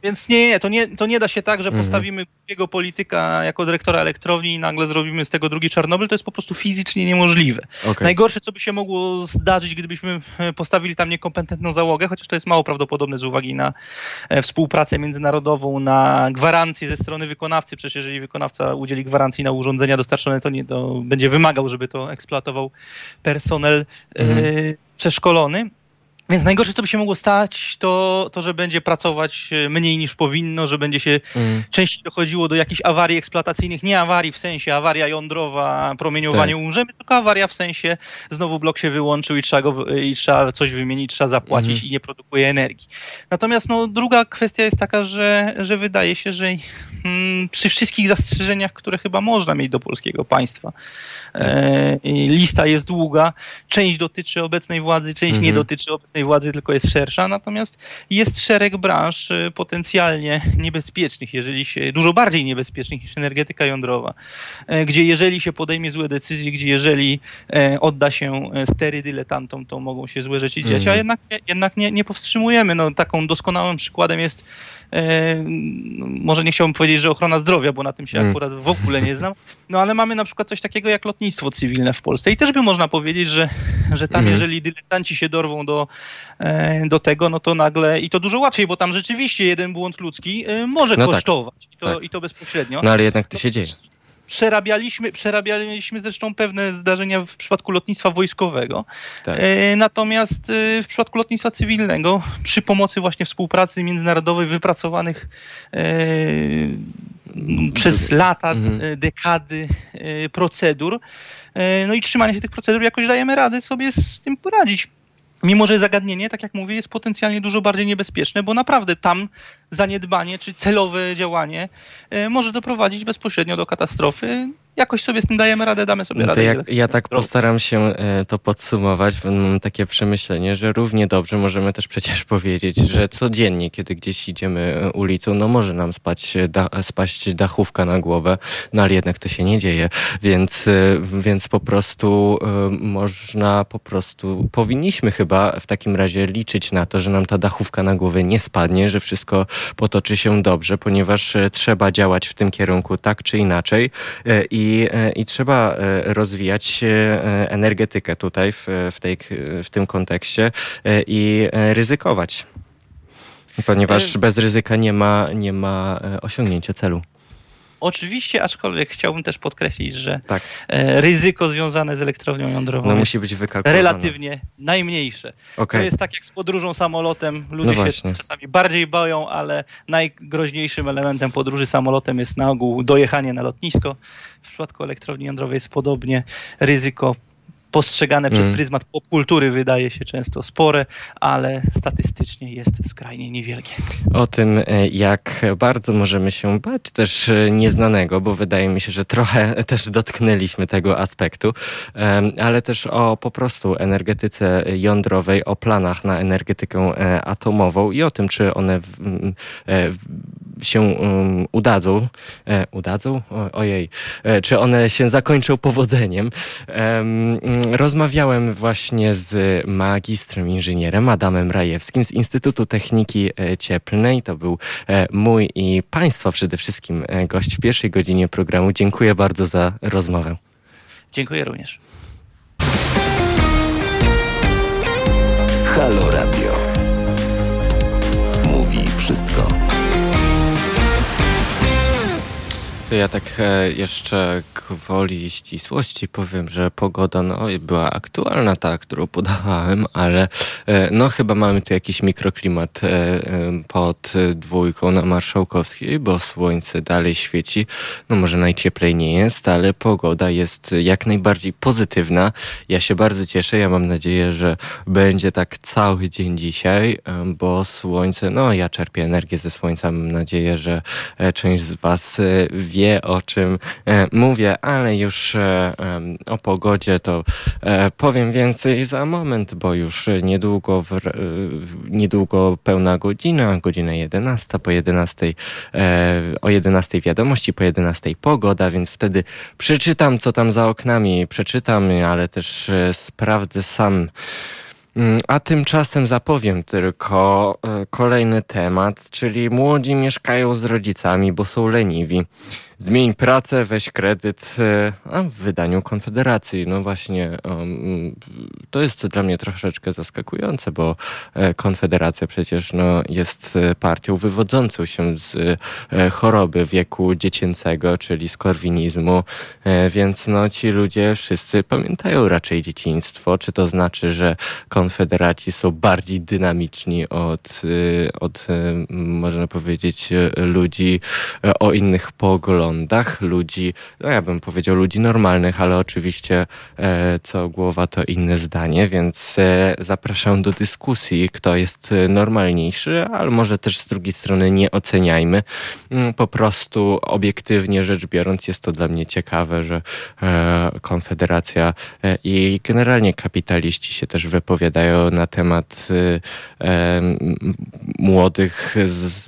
Więc nie, nie, to nie, to nie da się tak, że mhm. postawimy jego polityka jako dyrektora elektrowni i nagle zrobimy z tego drugi Czarnobyl. To jest po prostu fizycznie niemożliwe. Okay. Najgorsze, co by się mogło zdarzyć, gdybyśmy e, postawili tam niekompetentną załogę, chociaż to jest mało prawdopodobne z uwagi na e, współpracę międzynarodową, na gwarancje ze strony wykonawcy. Przecież jeżeli wykonawca udzieli gwarancji na urządzenia dostarczone, to nie to będzie wymagał, żeby to eksploatował personel mhm. e, przeszkolony. Więc najgorsze, co by się mogło stać, to, to że będzie pracować e, mniej niż powinno, że będzie się mm. częściej dochodziło do jakichś awarii eksploatacyjnych. Nie awarii w sensie awaria jądrowa, promieniowanie tak. umrzemy, tylko awaria w sensie znowu blok się wyłączył i trzeba, go, i trzeba coś wymienić, trzeba zapłacić mm. i nie produkuje energii. Natomiast no, druga kwestia jest taka, że, że wydaje się, że mm, przy wszystkich zastrzeżeniach, które chyba można mieć do polskiego państwa, tak. e, lista jest długa, część dotyczy obecnej władzy, część nie dotyczy obecnej obecnej władzy, tylko jest szersza, natomiast jest szereg branż y, potencjalnie niebezpiecznych, jeżeli się, dużo bardziej niebezpiecznych niż energetyka jądrowa, e, gdzie jeżeli się podejmie złe decyzje, gdzie jeżeli e, odda się e, stery dyletantom, to mogą się złe rzeczy dziać, a mhm. jednak, jednak nie, nie powstrzymujemy. No, taką doskonałym przykładem jest może nie chciałbym powiedzieć, że ochrona zdrowia, bo na tym się mm. akurat w ogóle nie znam, no ale mamy na przykład coś takiego jak lotnictwo cywilne w Polsce i też by można powiedzieć, że, że tam mm. jeżeli dyletanci się dorwą do, e, do tego, no to nagle i to dużo łatwiej, bo tam rzeczywiście jeden błąd ludzki e, może no tak. kosztować tak. I, to, tak. i to bezpośrednio. No ale jednak to się dzieje. Przerabialiśmy, przerabialiśmy zresztą pewne zdarzenia w przypadku lotnictwa wojskowego. Tak. E, natomiast e, w przypadku lotnictwa cywilnego, przy pomocy właśnie współpracy międzynarodowej wypracowanych e, przez lata, mhm. dekady procedur, no i trzymanie się tych procedur, jakoś dajemy radę sobie z tym poradzić. Mimo, że zagadnienie, tak jak mówię, jest potencjalnie dużo bardziej niebezpieczne, bo naprawdę tam zaniedbanie czy celowe działanie może doprowadzić bezpośrednio do katastrofy jakoś sobie z tym dajemy radę, damy sobie no radę. Ja, ja tak postaram się e, to podsumować. Mam takie przemyślenie, że równie dobrze możemy też przecież powiedzieć, że codziennie, kiedy gdzieś idziemy e, ulicą, no może nam spać, e, da, spaść dachówka na głowę, no ale jednak to się nie dzieje, więc, więc po prostu można po prostu, powinniśmy chyba w takim razie liczyć na to, że nam ta dachówka na głowę nie spadnie, że wszystko potoczy się dobrze, ponieważ trzeba działać w tym kierunku tak czy inaczej i E, i, trzeba e, rozwijać e, energetykę tutaj w, w, tej, w tym kontekście i ryzykować. Ponieważ bez ryzyka nie ma, nie ma osiągnięcia celu. Oczywiście, aczkolwiek chciałbym też podkreślić, że tak. ryzyko związane z elektrownią jądrową no, musi być relatywnie najmniejsze. Okay. To jest tak jak z podróżą samolotem. Ludzie no się czasami bardziej boją, ale najgroźniejszym elementem podróży samolotem jest na ogół dojechanie na lotnisko. W przypadku elektrowni jądrowej jest podobnie ryzyko postrzegane mm. przez pryzmat popkultury wydaje się często spore, ale statystycznie jest skrajnie niewielkie. O tym, e, jak bardzo możemy się bać też e, nieznanego, bo wydaje mi się, że trochę też dotknęliśmy tego aspektu, ale też o po prostu energetyce jądrowej, o planach na energetykę e, atomową i o tym, czy one się um, udadzą, e, udadzą? O, ojej, e, czy one się zakończą powodzeniem. E, rozmawiałem właśnie z magistrem inżynierem Adamem Rajewskim z Instytutu Techniki e, Cieplnej. To był e, mój i Państwa przede wszystkim e, gość w pierwszej godzinie programu. Dziękuję bardzo za rozmowę. Dziękuję również. Halo Radio. Mówi wszystko. To ja tak e, jeszcze gwoli ścisłości powiem, że pogoda no, była aktualna ta, którą podawałem, ale e, no chyba mamy tu jakiś mikroklimat e, pod dwójką na Marszałkowskiej, bo słońce dalej świeci. No może najcieplej nie jest, ale pogoda jest jak najbardziej pozytywna. Ja się bardzo cieszę. Ja mam nadzieję, że będzie tak cały dzień dzisiaj, bo słońce, no ja czerpię energię ze słońca. Mam nadzieję, że część z Was wie, wie o czym e, mówię, ale już e, o pogodzie to e, powiem więcej za moment, bo już niedługo, w, niedługo pełna godzina, godzina 11, po 11, o 11 wiadomości, po 11 pogoda, więc wtedy przeczytam, co tam za oknami, przeczytam, ale też sprawdzę sam. Mm, a tymczasem zapowiem tylko kolejny temat, czyli młodzi mieszkają z rodzicami, bo są leniwi. Zmień pracę, weź kredyt a w wydaniu Konfederacji. No właśnie, um, to jest dla mnie troszeczkę zaskakujące, bo Konfederacja przecież no, jest partią wywodzącą się z choroby wieku dziecięcego, czyli z korwinizmu, więc no, ci ludzie wszyscy pamiętają raczej dzieciństwo. Czy to znaczy, że konfederaci są bardziej dynamiczni od, od można powiedzieć, ludzi o innych poglądach, ludzi, no ja bym powiedział ludzi normalnych, ale oczywiście e, co głowa to inne zdanie, więc e, zapraszam do dyskusji, kto jest normalniejszy, ale może też z drugiej strony nie oceniajmy. Mm, po prostu obiektywnie rzecz biorąc jest to dla mnie ciekawe, że e, Konfederacja i generalnie kapitaliści się też wypowiadają na temat młodych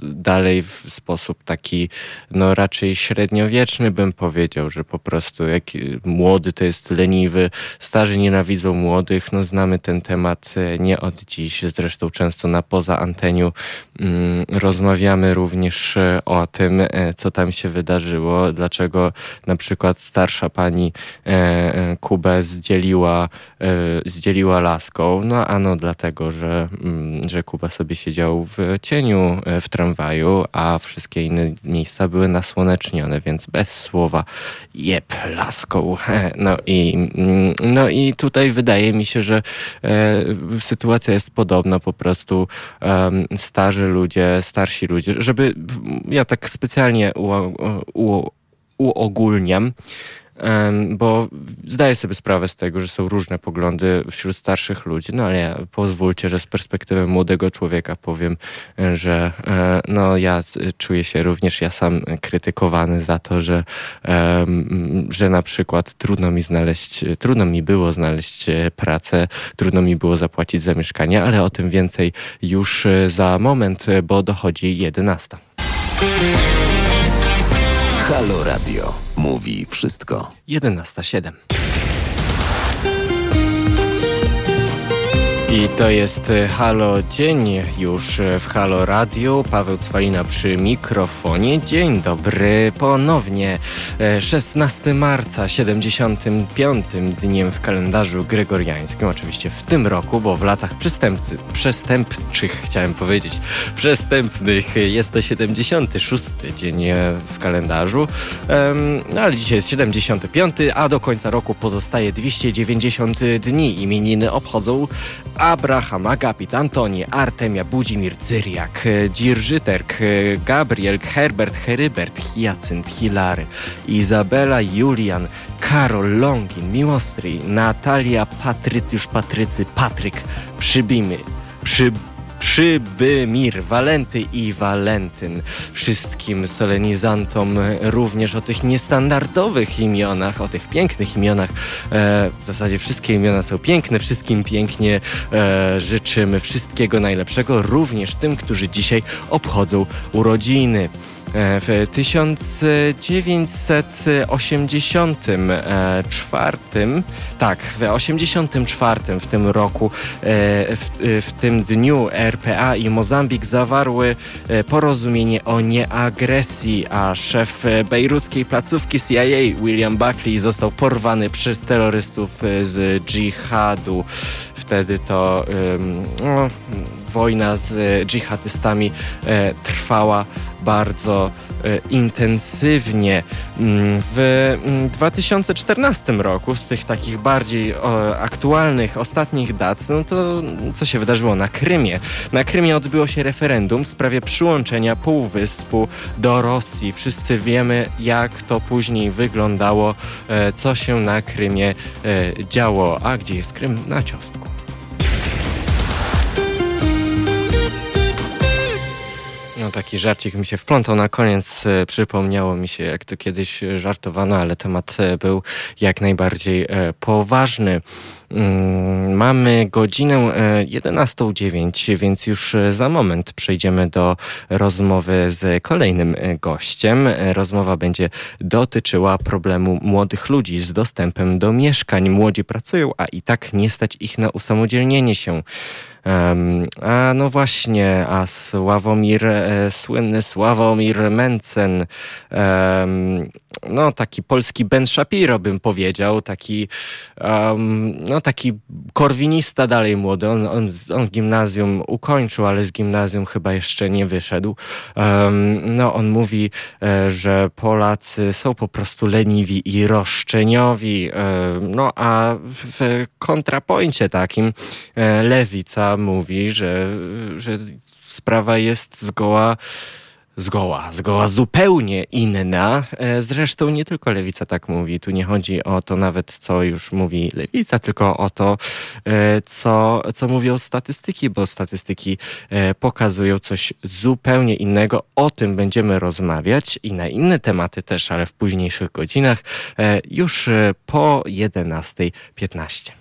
dalej w sposób taki, no raczej średniowieczny bym powiedział, że po prostu jak młody to jest leniwy, starzy nienawidzą młodych, no znamy ten temat e, nie od dziś, zresztą często na poza anteniu mm, rozmawiamy również e, o tym, e, co tam się wydarzyło, dlaczego na przykład starsza pani Kubę zdzieliła, zdzieliła laską, no ano dlatego, że, mm, że Kuba sobie siedział w cieniu w tramwaju, a wszystkie inne miejsca były nasłonecznione, więc bez słowa jeb laską. No i, mm, no i tutaj wydaje mi się, że e, sytuacja jest podobna, po prostu starzy ludzie, starsi ludzie, żeby ja tak specjalnie uogólniam, bo zdaję sobie sprawę z tego, że są różne poglądy wśród starszych ludzi, no ale pozwólcie, że z perspektywy młodego człowieka powiem, że e, no ja czuję się również ja sam krytykowany za to, że, że na przykład trudno mi znaleźć, trudno mi było znaleźć e, pracę, trudno mi było zapłacić za mieszkanie, ale o tym więcej już e, za moment, bo dochodzi 11. Halo Radio mówi wszystko. 11.07. I to jest e, Halo Dzień już e, w Halo Radio. Paweł Cwalina przy mikrofonie. Dzień dobry ponownie. 16 e, marca, 75. dniem w kalendarzu gregoriańskim. Oczywiście w tym roku, bo w latach przestępcy, przestępczych chciałem powiedzieć, przestępnych jest to 76. dzień w kalendarzu. No ale dzisiaj jest 75, a do końca roku pozostaje 290 dni. Imieniny obchodzą Abraham, Agapit, Antoni, Artemia, Budzimir, Cyriak, Dzirżyterk, Gabriel, Herbert, Herybert, Hyacynt, Hilary, Izabela, Julian, Karol, Longin, Miłostri, Natalia, Patrycjusz, Patrycy, Patryk, Przybimy, Przy Przybymir, Walenty i Walentyn. Wszystkim solenizantom również o tych niestandardowych imionach, o tych pięknych imionach. E, w zasadzie wszystkie imiona są piękne, wszystkim pięknie e, życzymy wszystkiego najlepszego, również tym, którzy dzisiaj obchodzą urodziny. E, w 1984, tak, w 84 w tym roku, e, w, w tym dniu RPA i Mozambik zawarły e, porozumienie o nieagresji, a szef bejruckiej placówki CIA William Buckley został porwany przez terrorystów z dżihadu. Wtedy to no, wojna z dżihadystami trwała bardzo e, intensywnie. Mm, w 2014 mm, roku, z tych takich bardziej aktualnych, ostatnich dat, no to co się wydarzyło na Krymie? Na Krymie odbyło się referendum w sprawie przyłączenia półwyspu do Rosji. Wszyscy wiemy, jak to później wyglądało, e, co się na Krymie e, działo. A gdzie jest Krym? Na ciostku. No taki żarcik mi się wplątał na koniec. E, przypomniało mi się, jak to kiedyś żartowano, ale temat e, był jak najbardziej e, poważny. Mm, mamy godzinę 11.09, więc już za moment przejdziemy do rozmowy z kolejnym gościem. Rozmowa będzie dotyczyła problemu młodych ludzi z dostępem do mieszkań. Młodzi pracują, a i tak nie stać ich na usamodzielnienie się. A no właśnie, a Sławomir, e, słynny Sławomir Mencen no taki polski Ben Shapiro bym powiedział, taki um, no taki korwinista dalej młody. On, on, on gimnazjum ukończył, ale z gimnazjum chyba jeszcze nie wyszedł. Um, no on mówi, e, że Polacy są po prostu leniwi i roszczeniowi. E, no a w kontrapoincie takim e, lewica mówi, że, że sprawa jest zgoła zgoła, zgoła zupełnie inna. E, zresztą nie tylko lewica tak mówi. Tu nie chodzi o to nawet, co już mówi lewica, tylko o to, e, co, co mówią statystyki, bo statystyki e, pokazują coś zupełnie innego. O tym będziemy rozmawiać i na inne tematy też, ale w późniejszych godzinach, już po 11.15.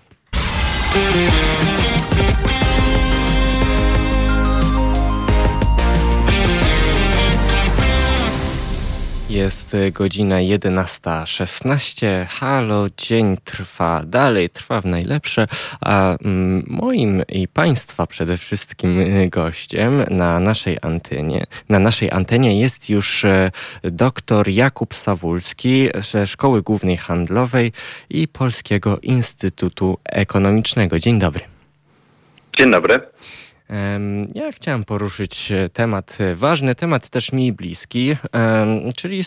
Jest godzina 11.16. Halo, dzień trwa dalej, trwa w najlepsze, a mm, moim i Państwa przede wszystkim y, gościem na naszej antenie, na naszej antenie jest już e, dr Jakub Sawulski ze Szkoły Głównej Handlowej i Polskiego Instytutu Ekonomicznego. Dzień dobry. Dzień dobry. Ja chciałem poruszyć e, temat e, ważny, temat też mi bliski, czyli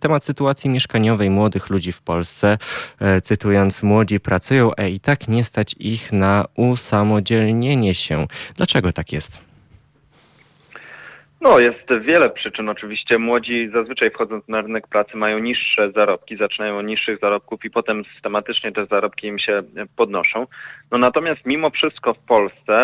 temat sytuacji mieszkaniowej młodych ludzi w Polsce. E, cytując, młodzi pracują, a i tak nie stać ich na usamodzielnienie się. Dlaczego tak jest? No, jest wiele przyczyn. Oczywiście młodzi zazwyczaj wchodząc na rynek pracy mają niższe zarobki, zaczynają od niższych zarobków i potem systematycznie te zarobki im się podnoszą. No natomiast mimo wszystko w Polsce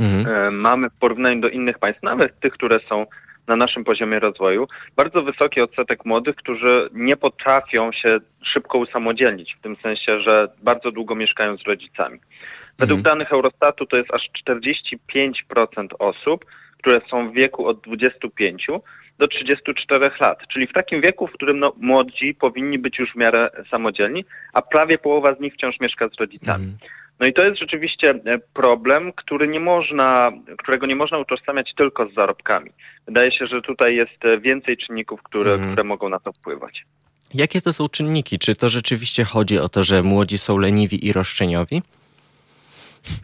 mhm. E, mamy w porównaniu do innych państw, nawet tych, które są na naszym poziomie rozwoju, bardzo wysoki odsetek młodych, którzy nie potrafią się szybko usamodzielnić, w tym sensie, że bardzo długo mieszkają z rodzicami. Według mhm. danych Eurostatu to jest aż 45% osób, które są w wieku od 25 do 34 lat, czyli w takim wieku, w którym no, młodzi powinni być już w miarę samodzielni, a prawie połowa z nich wciąż mieszka z rodzicami. Mhm. No i to jest rzeczywiście e, problem, który nie można, którego nie można utożsamiać tylko z zarobkami. Wydaje się, że tutaj jest e, więcej czynników, które, mhm. które mogą na to wpływać. Jakie to są czynniki? Czy to rzeczywiście chodzi o to, że młodzi są leniwi i roszczeniowi?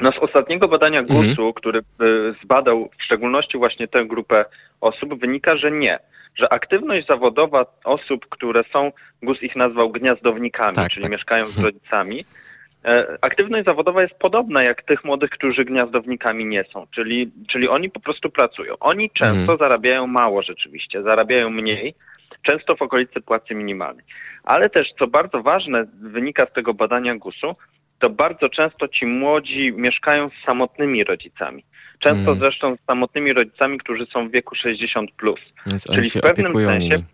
No z ostatniego badania mhm. GUS-u, mhm. który e, zbadał w szczególności właśnie tę grupę osób, wynika, że nie. Że aktywność zawodowa osób, które są, GUS ich nazwał gniazdownikami, tak, czyli tak. mieszkają z mhm. rodzicami, aktywność zawodowa jest podobna jak tych młodych, którzy gniazdownikami nie są, czyli, czyli oni po prostu pracują. Oni często mhm. zarabiają mało rzeczywiście, zarabiają mniej, często w okolicy płacy minimalnej. Ale też, co bardzo ważne, wynika z tego badania GUS-u, to bardzo często ci młodzi mieszkają z samotnymi rodzicami. Często mhm. zresztą z samotnymi rodzicami, którzy są w wieku 60+. Plus. Więc Czyli w pewnym sensie... Nimi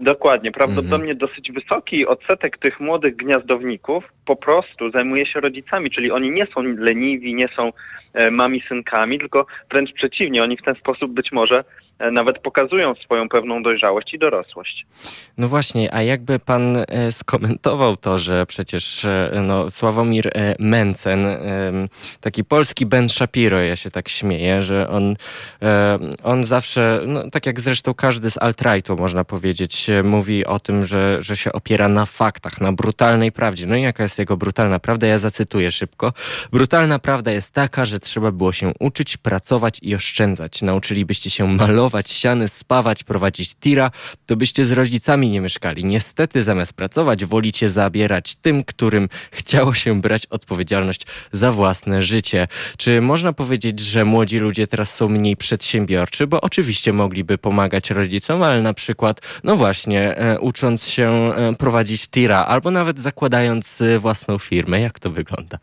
Dokładnie. Prawdopodobnie mhm. dosyć wysoki odsetek tych młodych gniazdowników po prostu zajmuje się rodzicami, czyli oni nie są leniwi, nie są e, mami synkami, tylko wręcz przeciwnie, oni w ten sposób być może nawet pokazują swoją pewną dojrzałość i dorosłość. No właśnie, a jakby pan e, skomentował to, że przecież e, no, Sławomir Mencen, taki polski Ben Shapiro, ja się tak śmieję, że on, on zawsze, no, tak jak zresztą każdy z alt-rightu można powiedzieć, mówi o tym, że, że się opiera na faktach, na brutalnej prawdzie. No i jaka jest jego brutalna prawda? Ja zacytuję szybko. Brutalna prawda jest taka, że trzeba było się uczyć, pracować i oszczędzać. Nauczylibyście się malować, malować ściany, spawać, prowadzić tira, to byście z rodzicami nie mieszkali. Niestety zamiast pracować, wolicie zabierać tym, którym chciało się brać odpowiedzialność za własne życie. Czy można powiedzieć, że młodzi ludzie teraz są mniej przedsiębiorczy? Bo oczywiście mogliby pomagać rodzicom, ale na przykład, no właśnie, e, ucząc się e, prowadzić tira, albo nawet zakładając e, własną firmę. Jak to wygląda?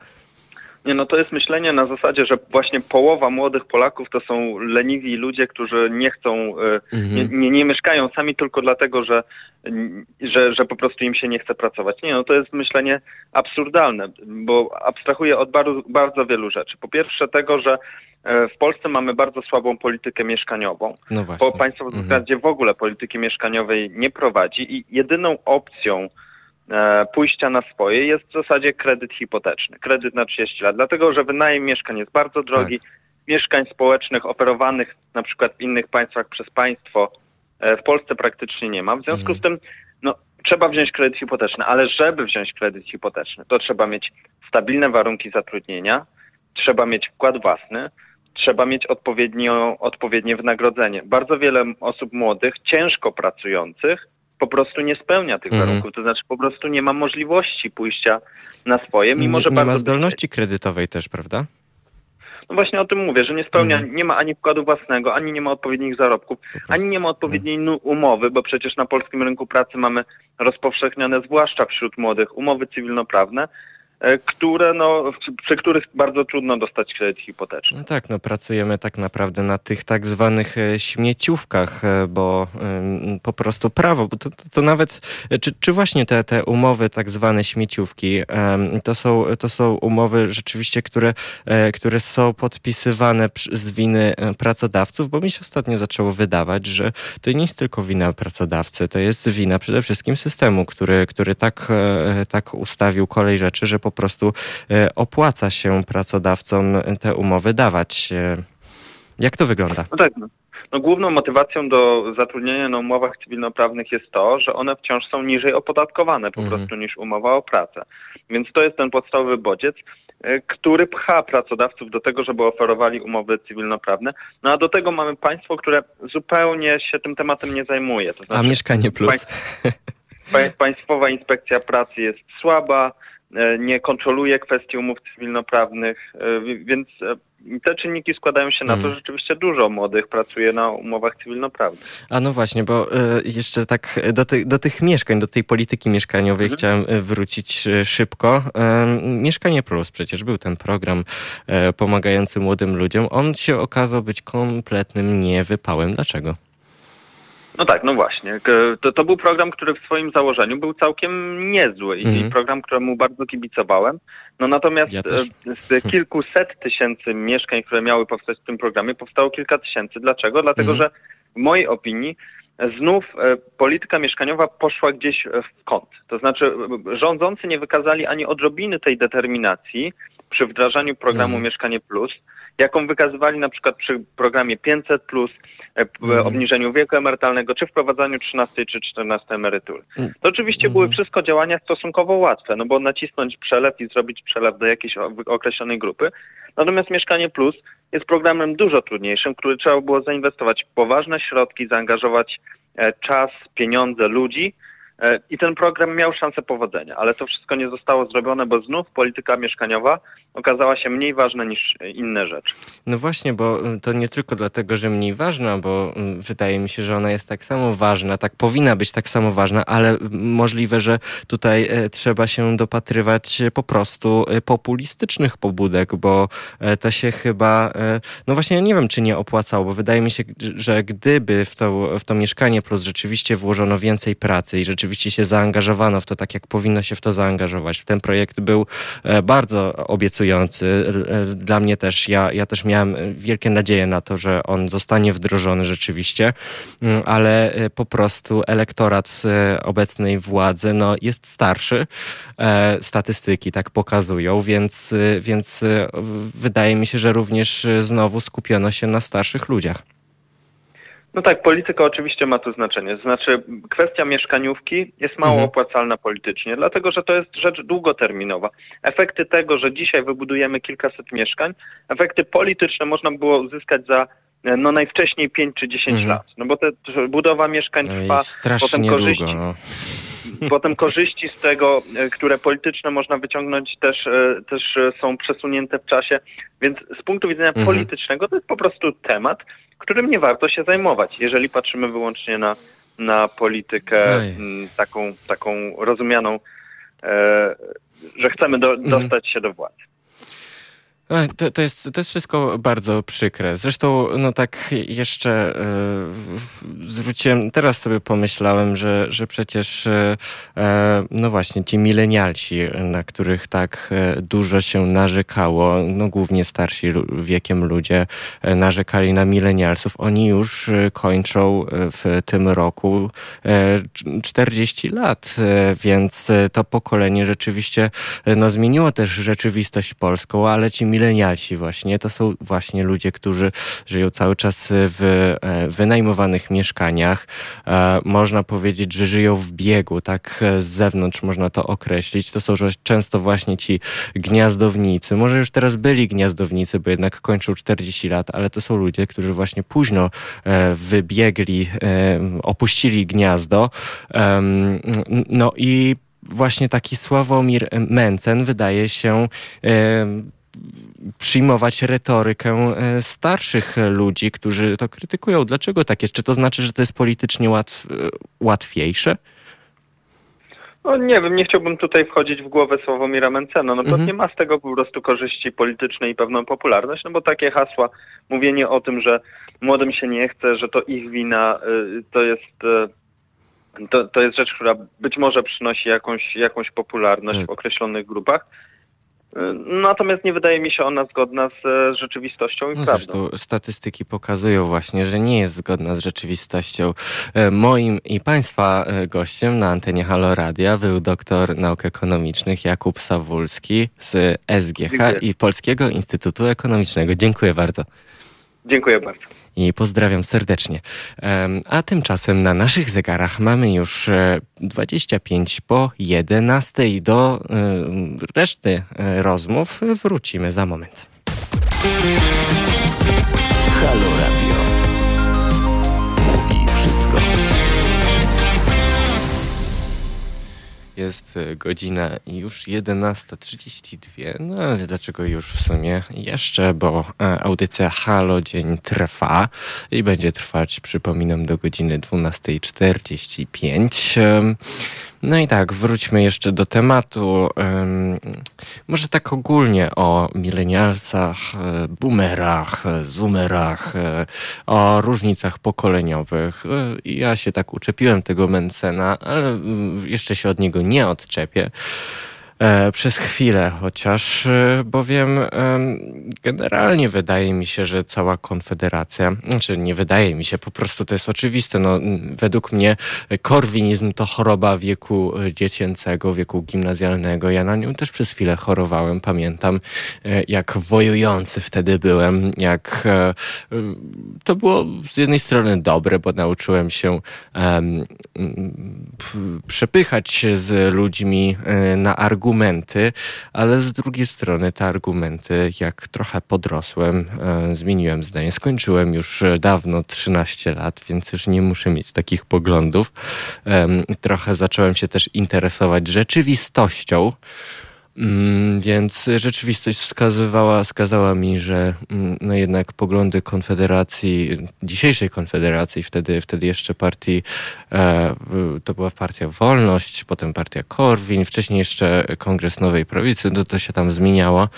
Nie, no to jest myślenie na zasadzie, że właśnie połowa młodych Polaków to są leniwi ludzie, którzy nie chcą, e, mhm. nie, nie, nie, mieszkają sami tylko dlatego, że, że, że po prostu im się nie chce pracować. Nie, no to jest myślenie absurdalne, bo abstrahuje od bardzo, bardzo wielu rzeczy. Po pierwsze tego, że e, w Polsce mamy bardzo słabą politykę mieszkaniową, no bo państwo w mhm. w ogóle polityki mieszkaniowej nie prowadzi i jedyną opcją, pójścia na swoje jest w zasadzie kredyt hipoteczny, kredyt na 30 lat, dlatego że wynajem mieszkań jest bardzo drogi, tak. mieszkań społecznych operowanych na przykład w innych państwach przez państwo e, w Polsce praktycznie nie ma. W związku mhm. z tym no trzeba wziąć kredyt hipoteczny, ale żeby wziąć kredyt hipoteczny, to trzeba mieć stabilne warunki zatrudnienia, trzeba mieć wkład własny, trzeba mieć odpowiednio, odpowiednie wynagrodzenie. Bardzo wiele osób młodych, ciężko pracujących, po prostu nie spełnia tych mm. warunków, to znaczy po prostu nie ma możliwości pójścia na swoje, mimo nie, że nie bardzo... ma zdolności kredytowej też, prawda? No właśnie o tym mówię, że nie spełnia, mm. nie ma ani wkładu własnego, ani nie ma odpowiednich zarobków, ani nie ma odpowiedniej mm. umowy, bo przecież na polskim rynku pracy mamy rozpowszechnione, zwłaszcza wśród młodych, umowy cywilnoprawne, które, no, przy których bardzo trudno dostać kredyt hipoteczny. No tak, no pracujemy tak naprawdę na tych tak zwanych e, śmieciówkach, e, bo po prostu prawo, to, to, to nawet, czy, czy właśnie te, te umowy tak zwane śmieciówki, to są, to są umowy rzeczywiście, które, które są podpisywane z winy pracodawców, bo mi się ostatnio zaczęło wydawać, że to nie jest tylko wina pracodawcy, to jest wina przede wszystkim systemu, który, który tak, tak ustawił kolej rzeczy, że po prostu e, opłaca się pracodawcom te umowy dawać. E, jak to wygląda? No tak. No. No, główną motywacją do zatrudnienia na umowach cywilnoprawnych jest to, że one wciąż są niżej opodatkowane po mhm. prostu niż umowa o pracę. Więc to jest ten podstawowy bodziec, e, który pcha pracodawców do tego, żeby oferowali umowy cywilnoprawne. No a do tego mamy państwo, które zupełnie się tym tematem nie zajmuje. To znaczy, a mieszkanie plus? Państwowa Inspekcja Pracy jest słaba, nie kontroluje kwestii umów cywilnoprawnych, e, więc e, te czynniki składają się na to, że mhm. rzeczywiście dużo młodych pracuje na umowach cywilnoprawnych. A no właśnie, bo jeszcze tak do, ty, do tych mieszkań, do tej polityki mieszkaniowej mhm. chciałem wrócić szybko. Mieszkanie Plus, przecież był ten program pomagający młodym ludziom. On się okazał być kompletnym niewypałem. Dlaczego? No tak, no właśnie. To, to był program, który w swoim założeniu był całkiem niezły i mhm. program, któremu bardzo kibicowałem. No natomiast ja e, z kilkuset tysięcy mieszkań, które miały powstać w tym programie, powstało kilka tysięcy. Dlaczego? Dlatego, mhm. że w mojej opinii znów e, polityka mieszkaniowa poszła gdzieś w kąt. To znaczy rządzący nie wykazali ani odrobiny tej determinacji przy wdrażaniu programu mhm. Mieszkanie Plus, jaką wykazywali na przykład przy programie 500, e, mhm. obniżeniu wieku emerytalnego, czy wprowadzaniu 13 czy 14 emerytury. Mm. To oczywiście były mhm. wszystko działania stosunkowo łatwe, no bo nacisnąć przelew i zrobić przelew do jakiejś określonej grupy. Natomiast Mieszkanie Plus jest programem dużo trudniejszym, który trzeba było zainwestować poważne środki, zaangażować e, czas, pieniądze, ludzi, E, I ten program miał szansę powodzenia, ale to wszystko nie zostało zrobione, bo znów polityka mieszkaniowa okazała się mniej ważna niż inne rzeczy. No właśnie, bo mm, to nie tylko dlatego, że mniej ważna, bo mm, wydaje mi się, że ona jest tak samo ważna, tak powinna być tak samo ważna, ale możliwe, że tutaj e, trzeba się dopatrywać po prostu e, populistycznych pobudek, bo to się chyba, no właśnie nie wiem, czy nie opłacało, bo wydaje mi się, że gdyby w to, w to mieszkanie plus rzeczywiście włożono więcej pracy i rzeczywiście rzeczywiście się zaangażowano w to tak, jak powinno się w to zaangażować. Ten projekt był e, bardzo obiecujący. E, dla mnie też, ja, ja też miałem wielkie nadzieje na to, że on zostanie wdrożony rzeczywiście, mm, ale e, po prostu elektorat obecnej władzy no, jest starszy. Statystyki tak pokazują, więc, więc wydaje mi się, że również znowu skupiono się na starszych ludziach. No tak, polityka oczywiście ma tu znaczenie. Znaczy, kwestia mieszkaniówki jest mało mhm. opłacalna politycznie, dlatego że to jest rzecz długoterminowa. Efekty tego, że dzisiaj wybudujemy kilkaset mieszkań, efekty polityczne można było uzyskać za no najwcześniej 5 czy 10 mhm. lat. No bo te, budowa mieszkań no trwa, potem korzyści. Długo, no. Potem korzyści z tego, e, które polityczne można wyciągnąć, też, e, też e, są przesunięte w czasie. Więc z punktu widzenia mhm. politycznego to jest po prostu temat, którym nie warto się zajmować, jeżeli patrzymy wyłącznie na, na politykę taką, taką rozumianą, e, że chcemy do, mhm. dostać się do władzy. To, to, jest, to jest wszystko bardzo przykre. Zresztą, no tak jeszcze yy, zwróciłem, teraz sobie pomyślałem, że, że przecież, yy, no właśnie, ci milenialsi, na których tak dużo się narzekało, no głównie starsi wiekiem ludzie narzekali na milenialsów, oni już kończą w tym roku 40 lat, więc to pokolenie rzeczywiście no, zmieniło też rzeczywistość polską, ale ci milenialsi właśnie, to są właśnie ludzie, którzy żyją cały czas w wynajmowanych mieszkaniach. Można powiedzieć, że żyją w biegu, tak z zewnątrz można to określić. To są często właśnie ci gniazdownicy. Może już teraz byli gniazdownicy, bo jednak kończą 40 lat, ale to są ludzie, którzy właśnie późno wybiegli, opuścili gniazdo. No i właśnie taki Sławomir Mencen wydaje się przyjmować retorykę e, starszych ludzi, którzy to krytykują. Dlaczego tak jest? Czy to znaczy, że to jest politycznie łatw, łatwiejsze? No nie wiem, nie chciałbym tutaj wchodzić w głowę Sławomira Mencena, no mhm. nie ma z tego po prostu korzyści politycznej i pewną popularność, no bo takie hasła, mówienie o tym, że młodym się nie chce, że to ich wina, y, to jest to, to jest rzecz, która być może przynosi jakąś, jakąś popularność tak. w określonych grupach. Natomiast nie wydaje mi się ona zgodna z e, rzeczywistością i no prawdą. Zresztą statystyki pokazują właśnie, że nie jest zgodna z rzeczywistością. E, moim i Państwa e, gościem na antenie Halo Radia był doktor nauk ekonomicznych Jakub Sawulski z SGH Dziękuję. i Polskiego Instytutu Ekonomicznego. Dziękuję bardzo. Dziękuję bardzo i pozdrawiam serdecznie. A tymczasem na naszych zegarach mamy już 25 e, po 11 do e, reszty e, rozmów wrócimy za moment. Halo Radio. Jest e, godzina już 11.32, no ale dlaczego już w sumie jeszcze, bo e, audycja Halo Dzień trwa i będzie trwać, przypominam, do godziny 12.45. No i tak, wróćmy jeszcze do tematu. Może tak ogólnie o milenialsach, e, boomerach, e, zoomerach, e, o różnicach pokoleniowych. Ja się tak uczepiłem tego Mencena, ale jeszcze się od niego nie odczepię. E, przez chwilę chociaż, e, bowiem generalnie wydaje mi się, że cała Konfederacja, znaczy nie wydaje mi się, po prostu to jest oczywiste, no, według mnie korwinizm to choroba wieku e, dziecięcego, wieku gimnazjalnego. Ja na nią też przez chwilę chorowałem, pamiętam jak wojujący wtedy byłem, jak to było z jednej strony dobre, bo nauczyłem się przepychać z ludźmi na argumenty, argumenty, ale z drugiej strony te argumenty, jak trochę podrosłem, e, zmieniłem zdanie. Skończyłem już dawno 13 lat, więc już nie muszę mieć takich poglądów. Trochę zacząłem się też interesować rzeczywistością. Mm, więc rzeczywistość wskazywała, wskazała mi, że mm, no jednak poglądy Konfederacji, dzisiejszej Konfederacji, wtedy, wtedy jeszcze partii, e, to była partia Wolność, potem partia Korwin, wcześniej jeszcze Kongres Nowej Prawicy, no to się tam zmieniało,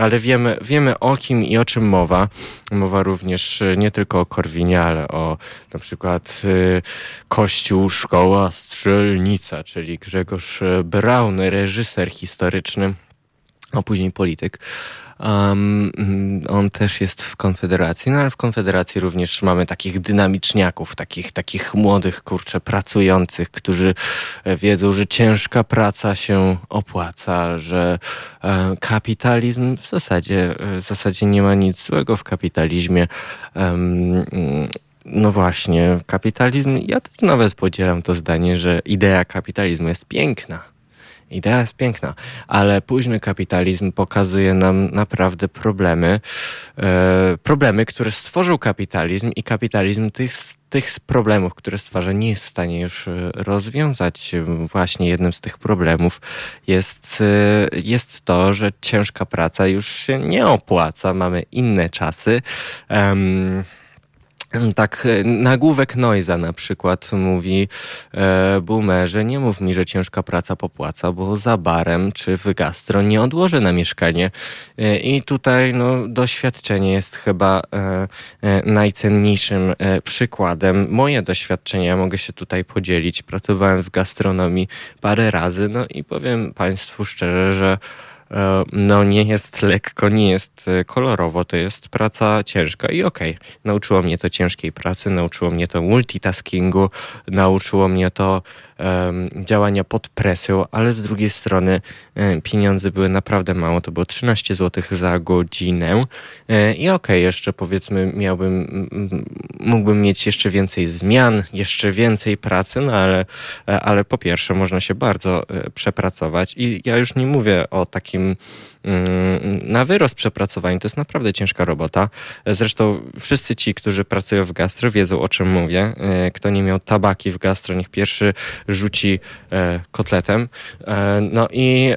ale wiemy, wiemy o kim i o czym mowa. Mowa również nie tylko o Korwinie, ale o na przykład y, Kościół, Szkoła, Strzelnica, czyli Grzegorz Braun, reżyser historyczny, a później polityk. Um, on też jest w Konfederacji, no ale w Konfederacji również mamy takich dynamiczniaków, takich, takich młodych, kurczę, pracujących, którzy wiedzą, że ciężka praca się opłaca, że e, kapitalizm w zasadzie, w zasadzie nie ma nic złego w kapitalizmie. Um, no właśnie, kapitalizm, ja też nawet podzielam to zdanie, że idea kapitalizmu jest piękna Idea jest piękna, ale późny kapitalizm pokazuje nam naprawdę problemy, e, problemy, które stworzył kapitalizm i kapitalizm tych, tych problemów, które stwarza, nie jest w stanie już e, rozwiązać. Właśnie jednym z tych problemów jest, e, jest to, że ciężka praca już się nie opłaca, mamy inne czasy. Um, tak, e, nagłówek Noiza na przykład mówi e, boomerze, nie mów mi, że ciężka praca popłaca, bo za barem czy w gastro nie odłożę na mieszkanie. E, I tutaj no, doświadczenie jest chyba e, e, najcenniejszym e, przykładem. Moje doświadczenia mogę się tutaj podzielić. Pracowałem w gastronomii parę razy, no i powiem Państwu szczerze, że no nie jest lekko, nie jest e, kolorowo, to jest praca ciężka. I okej, okay, nauczyło mnie to ciężkiej pracy, nauczyło mnie to multitaskingu, nauczyło mnie to działania pod presją, ale z drugiej strony pieniądze były naprawdę mało, to było 13 zł za godzinę. I okej, okay, jeszcze powiedzmy miałbym, mógłbym mieć jeszcze więcej zmian, jeszcze więcej pracy, no ale, ale po pierwsze można się bardzo przepracować. I ja już nie mówię o takim na wyrost przepracowaniu, to jest naprawdę ciężka robota. Zresztą wszyscy ci, którzy pracują w gastro wiedzą o czym mówię. E, kto nie miał tabaki w gastro, niech pierwszy rzuci e, kotletem. E, no i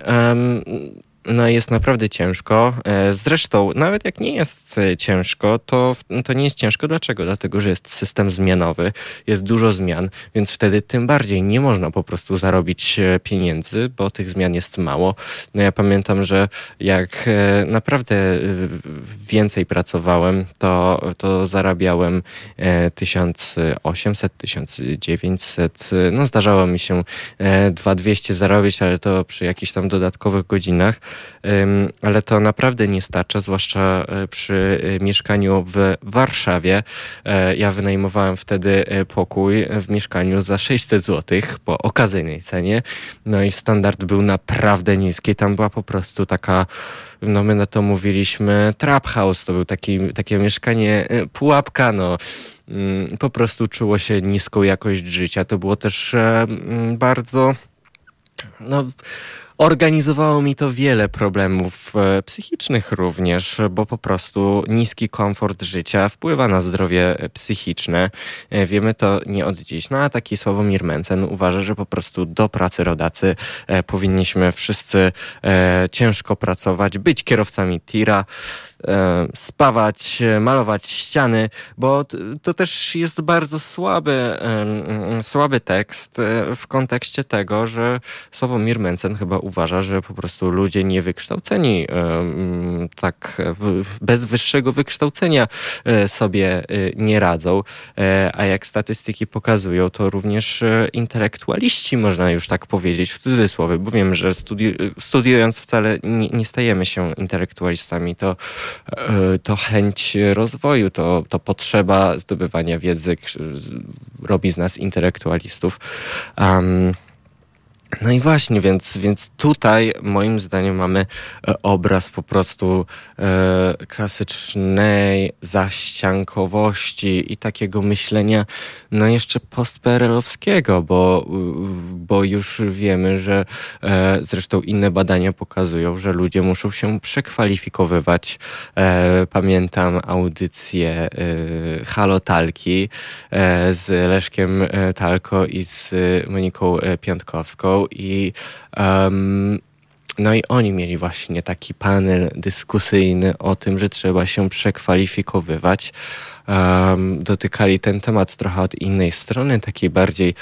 no jest naprawdę ciężko. E, zresztą, nawet jak nie jest e, ciężko, to, to nie jest ciężko. Dlaczego? Dlatego, że jest system zmianowy, jest dużo zmian, więc wtedy tym bardziej nie można po prostu zarobić e, pieniędzy, bo tych zmian jest mało. No ja pamiętam, że jak naprawdę więcej pracowałem, to, to zarabiałem 1800, 1900. No zdarzało mi się 2200 zarobić, ale to przy jakichś tam dodatkowych godzinach ale to naprawdę nie starcza, zwłaszcza e, przy e, mieszkaniu w Warszawie. E, ja wynajmowałem wtedy pokój w mieszkaniu za 600 zł po okazyjnej cenie. No i standard był naprawdę niski. Tam była po prostu taka no my na to mówiliśmy trap house, to był taki, takie mieszkanie pułapka, no mm, po prostu czuło się niską jakość życia. To było też bardzo no Organizowało mi to wiele problemów e, psychicznych również, bo po prostu niski komfort życia wpływa na zdrowie psychiczne. E, wiemy to nie od dziś. No a taki Sławomir Mencen uważa, że po prostu do pracy rodacy e, powinniśmy wszyscy ciężko pracować, być kierowcami tira, E, spawać, malować ściany, bo to też jest bardzo słaby, słaby tekst e, w kontekście tego, że Sławomir Mencen chyba uważa, że po prostu ludzie niewykształceni, tak bez wyższego wykształcenia e, sobie nie radzą, a jak statystyki pokazują, to również intelektualiści, można już tak powiedzieć w cudzysłowie, bo wiem, że studi studiując wcale nie, nie stajemy się intelektualistami, to E, to chęć rozwoju, to, to potrzeba zdobywania wiedzy robi z nas intelektualistów. Um, no i właśnie, więc, więc tutaj moim zdaniem mamy e, obraz po prostu e, klasycznej zaściankowości i takiego myślenia, no jeszcze postperelowskiego, bo, bo już wiemy, że e, zresztą inne badania pokazują, że ludzie muszą się przekwalifikowywać. E, pamiętam audycję e, Halotalki e, z Leszkiem e, Talko i z Moniką Piątkowską i um, no i oni mieli właśnie taki panel dyskusyjny o tym, że trzeba się przekwalifikowywać. Um, dotykali ten temat trochę od innej strony, takiej bardziej,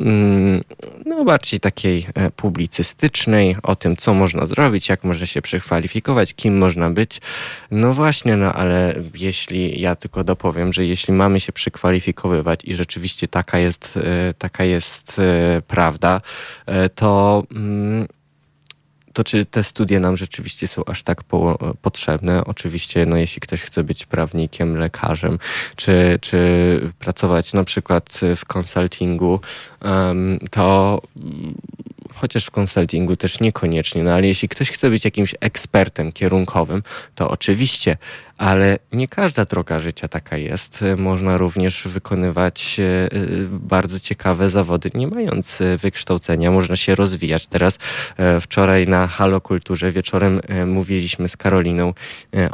mm, no bardziej takiej e, publicystycznej, o tym, co można zrobić, jak można się przekwalifikować, kim można być. No właśnie, no ale jeśli, ja tylko dopowiem, że jeśli mamy się przekwalifikowywać i rzeczywiście taka jest, e, taka jest e, prawda, to mm, to czy te studie nam rzeczywiście są aż tak po, potrzebne? Oczywiście, no jeśli ktoś chce być prawnikiem, lekarzem, czy, czy pracować na przykład w konsultingu, to chociaż w konsultingu też niekoniecznie, no ale jeśli ktoś chce być jakimś ekspertem kierunkowym, to oczywiście, ale nie każda droga życia taka jest. Można również wykonywać e, bardzo ciekawe zawody, nie mając e, wykształcenia. Można się rozwijać. Teraz e, wczoraj na Halokulturze wieczorem mówiliśmy z Karoliną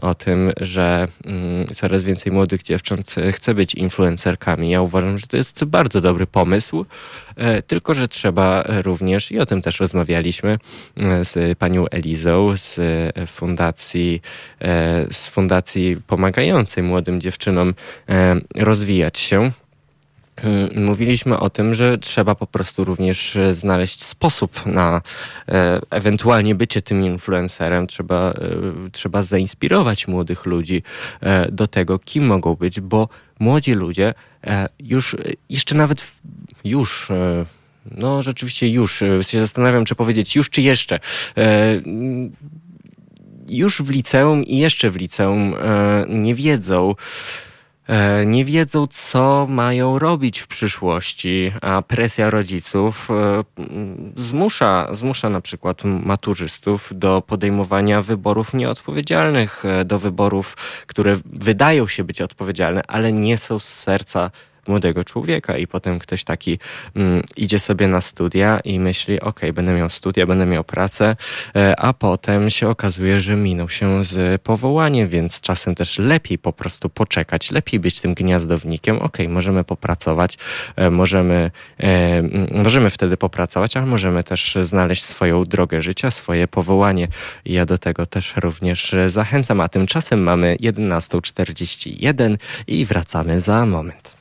o tym, że mm, coraz więcej młodych dziewcząt chce być influencerkami. Ja uważam, że to jest bardzo dobry pomysł, tylko że trzeba również, i o tym też rozmawialiśmy z panią Elizą z fundacji, z fundacji pomagającej młodym dziewczynom e, rozwijać się. E, mówiliśmy o tym, że trzeba po prostu również znaleźć sposób na e, ewentualnie bycie tym influencerem. Trzeba, trzeba zainspirować młodych ludzi do tego, kim mogą być, bo młodzi ludzie już, jeszcze nawet już, no rzeczywiście już, się zastanawiam, czy powiedzieć już, czy jeszcze już w liceum i jeszcze w liceum e, nie wiedzą, E, nie wiedzą, co mają robić w przyszłości, a presja rodziców e, zmusza, zmusza na przykład maturzystów do podejmowania wyborów nieodpowiedzialnych, do wyborów, które wydają się być odpowiedzialne, ale nie są z serca młodego człowieka i potem ktoś taki mm, idzie sobie na studia i myśli, ok, będę miał studia, będę miał pracę, e, a potem się okazuje, że minął się z powołaniem, więc czasem też lepiej po prostu poczekać, lepiej być tym gniazdownikiem, ok, możemy popracować, e, możemy, e, możemy wtedy popracować, ale możemy też znaleźć swoją drogę życia, swoje powołanie. Ja do tego też również zachęcam, a tymczasem mamy 11.41 i wracamy za moment.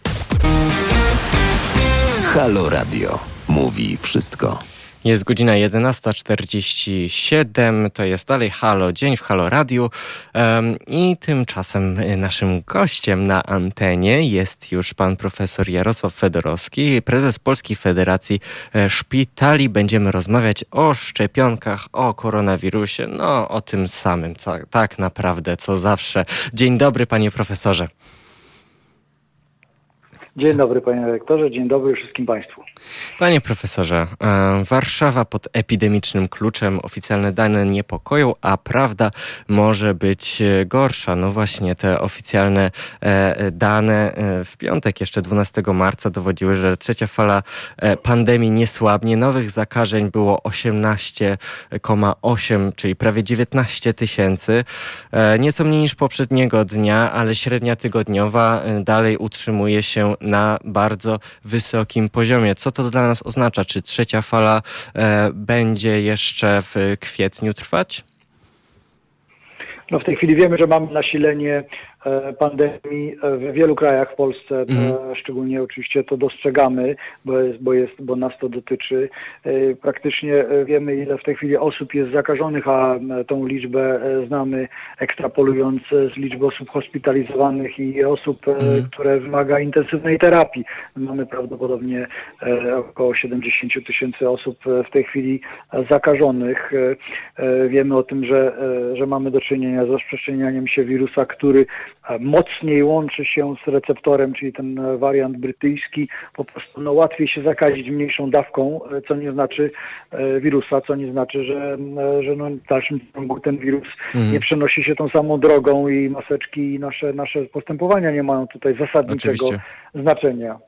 Halo Radio. Mówi wszystko. Jest godzina 11.47, to jest dalej Halo Dzień w Halo Radiu um, i tymczasem naszym gościem na antenie jest już pan profesor Jarosław Fedorowski, prezes Polskiej Federacji e, Szpitali. Będziemy rozmawiać o szczepionkach, o koronawirusie, no o tym samym, co, tak naprawdę, co zawsze. Dzień dobry panie profesorze. Dzień dobry panie rektorze, dzień dobry wszystkim państwu. Panie profesorze, e, Warszawa pod epidemicznym kluczem, oficjalne dane niepokoją, a prawda może być e, gorsza. No właśnie te oficjalne e, dane w piątek, jeszcze 12 marca dowodziły, że trzecia fala pandemii nie słabnie. Nowych zakażeń było 18,8, czyli prawie 19 tysięcy. Nieco mniej niż poprzedniego dnia, ale średnia tygodniowa dalej utrzymuje się na bardzo wysokim poziomie. Co to dla nas oznacza? Czy trzecia fala e, będzie jeszcze w kwietniu trwać? No w tej chwili wiemy, że mamy nasilenie pandemii e, w wielu krajach w Polsce, mhm. szczególnie oczywiście to dostrzegamy, bo, jest, bo, jest, bo nas to dotyczy. E, praktycznie wiemy, ile w tej chwili osób jest zakażonych, a tą liczbę znamy ekstrapolując z liczby osób hospitalizowanych i osób, mhm. które wymaga intensywnej terapii. Mamy prawdopodobnie około 70 tysięcy osób w tej chwili zakażonych. Wiemy o tym, że, że mamy do czynienia z rozprzestrzenianiem się wirusa, który mocniej łączy się z receptorem, czyli ten wariant brytyjski, po prostu no, łatwiej się zakazić mniejszą dawką, co nie znaczy e, wirusa, co nie znaczy, że, e, że no, w dalszym ciągu ten wirus mhm. nie przenosi się tą samą drogą i maseczki i nasze, nasze postępowania nie mają tutaj zasadniczego Oczywiście. znaczenia.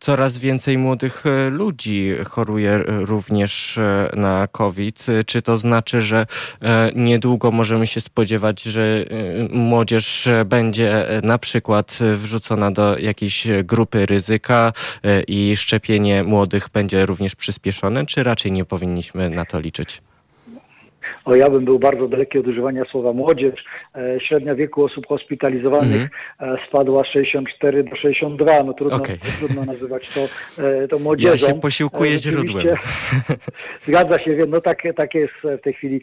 Coraz więcej młodych e, ludzi choruje również e, na COVID. Czy to znaczy, że e, niedługo możemy się spodziewać, że młodzież będzie na przykład wrzucona do jakiejś grupy ryzyka i szczepienie młodych będzie również przyspieszone, czy raczej nie powinniśmy na to liczyć? O ja bym był bardzo daleki od używania słowa młodzież. E, średnia wieku osób hospitalizowanych mm spadła z 64 do 62. No trudno, okay. trudno nazywać to, e, to młodzieżą. Ja się posiłkuję źródłem. Zgadza się, wiem, no takie, takie jest w tej chwili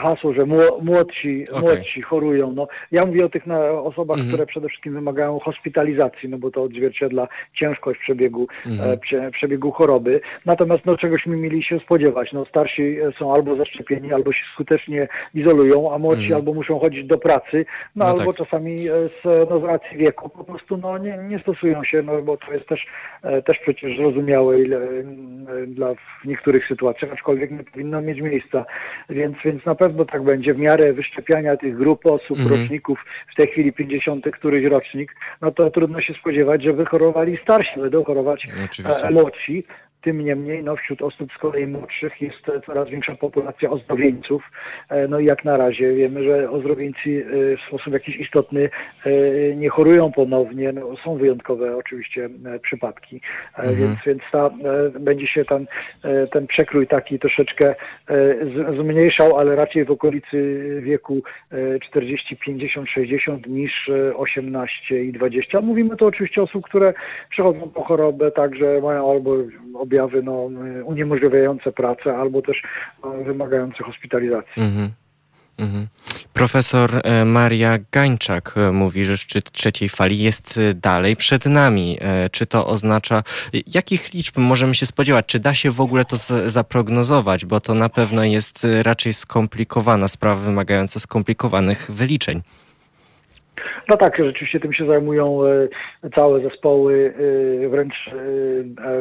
hasło, że młodsi, okay. młodsi chorują. No, ja mówię o tych osobach, mm które przede wszystkim wymagają hospitalizacji, no bo to odzwierciedla ciężkość przebiegu, mm przebiegu choroby. Natomiast no, czegoś my mieli się spodziewać. No, starsi są albo zaszczepieni, albo się skutecznie izolują, a młodsi mm. albo muszą chodzić do pracy, no, no albo tak. czasami e, z, no, z racji wieku po prostu no, nie, nie stosują się, no bo to jest też, e, też przecież zrozumiałe ile, e, dla w niektórych sytuacjach, aczkolwiek nie powinno mieć miejsca. Więc, więc na pewno tak będzie w miarę wyszczepiania tych grup osób, mm. roczników, w tej chwili 50 któryś rocznik, no to trudno się spodziewać, że wychorowali starsi, będą chorować młodsi. Tym niemniej no, wśród osób z kolei młodszych jest coraz większa populacja ozdrowieńców. E, no i jak na razie wiemy, że ozdrowieńcy e, w sposób jakiś istotny e, nie chorują ponownie. No, są wyjątkowe oczywiście przypadki, mhm. więc, więc ta, będzie się ten, ten przekrój taki troszeczkę zmniejszał, ale raczej w okolicy wieku 40, 50, 60 niż 18 i 20. Mówimy to oczywiście o osób, które przechodzą po chorobę, także mają albo objawy no, uniemożliwiające pracę albo też no, wymagające hospitalizacji. Mhm. Mhm. Profesor e, Maria Gańczak e, mówi, że szczyt trzeciej fali jest e, dalej przed nami. Czy to oznacza, jakich liczb możemy się spodziewać? Czy da się w ogóle to zaprognozować? Bo to na pewno jest raczej skomplikowana sprawa, wymagająca skomplikowanych wyliczeń. No tak, rzeczywiście tym się zajmują całe zespoły wręcz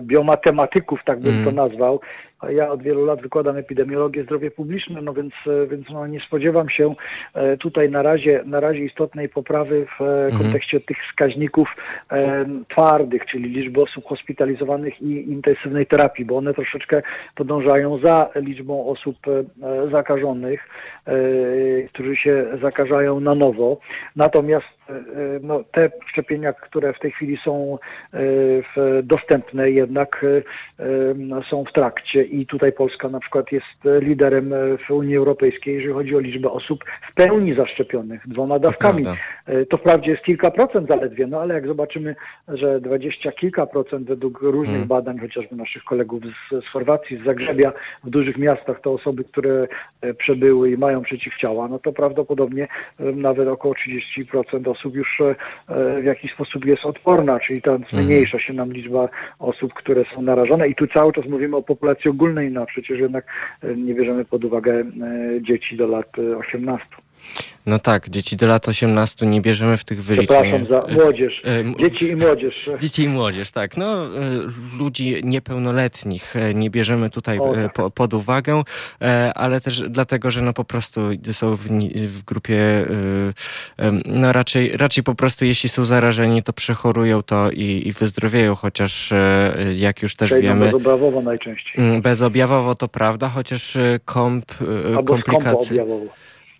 biomatematyków, tak bym mm. to nazwał. Ja od wielu lat wykładam epidemiologię, zdrowie publiczne, no więc, więc no nie spodziewam się tutaj na razie, na razie istotnej poprawy w mhm. kontekście tych wskaźników twardych, czyli liczby osób hospitalizowanych i intensywnej terapii, bo one troszeczkę podążają za liczbą osób zakażonych, którzy się zakażają na nowo. Natomiast no, te szczepienia, które w tej chwili są dostępne, jednak są w trakcie i tutaj Polska na przykład jest liderem w Unii Europejskiej, jeżeli chodzi o liczbę osób w pełni zaszczepionych dwoma dawkami. To, to wprawdzie jest kilka procent zaledwie, no ale jak zobaczymy, że dwadzieścia kilka procent według różnych hmm. badań, chociażby naszych kolegów z, z Chorwacji, z Zagrzebia, w dużych miastach to osoby, które przebyły i mają przeciwciała, no to prawdopodobnie nawet około 30% osób już w jakiś sposób jest odporna, czyli tam mhm. zmniejsza się nam liczba osób, które są narażone i tu cały czas mówimy o populacji ogólnej, no a przecież jednak e, nie bierzemy pod uwagę e, dzieci do lat 18. E, no tak, dzieci do lat 18 nie bierzemy w tych wyliczeniach. Przepraszam za młodzież. Dzieci i młodzież. Dzieci i młodzież, tak. No, ludzi niepełnoletnich nie bierzemy tutaj o, tak. po, pod uwagę, ale też dlatego, że no po prostu są w, w, grupie, no raczej, raczej po prostu jeśli są zarażeni, to przechorują to i, i wyzdrowieją, chociaż jak już też Przejdą wiemy... Bezobjawowo najczęściej. Bezobjawowo to prawda, chociaż komp, komplikacje...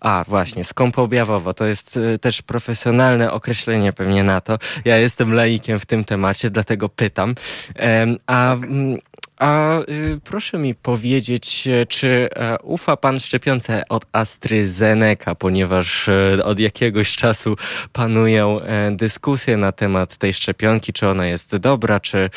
A, właśnie, skąpoobjawowo. To jest y, też profesjonalne określenie pewnie na to. Ja jestem laikiem w tym temacie, dlatego pytam. A a y, proszę mi powiedzieć, e, czy e, ufa pan szczepionce od AstraZeneca, ponieważ e, od jakiegoś czasu panują dyskusje na temat tej szczepionki, czy ona jest dobra, czy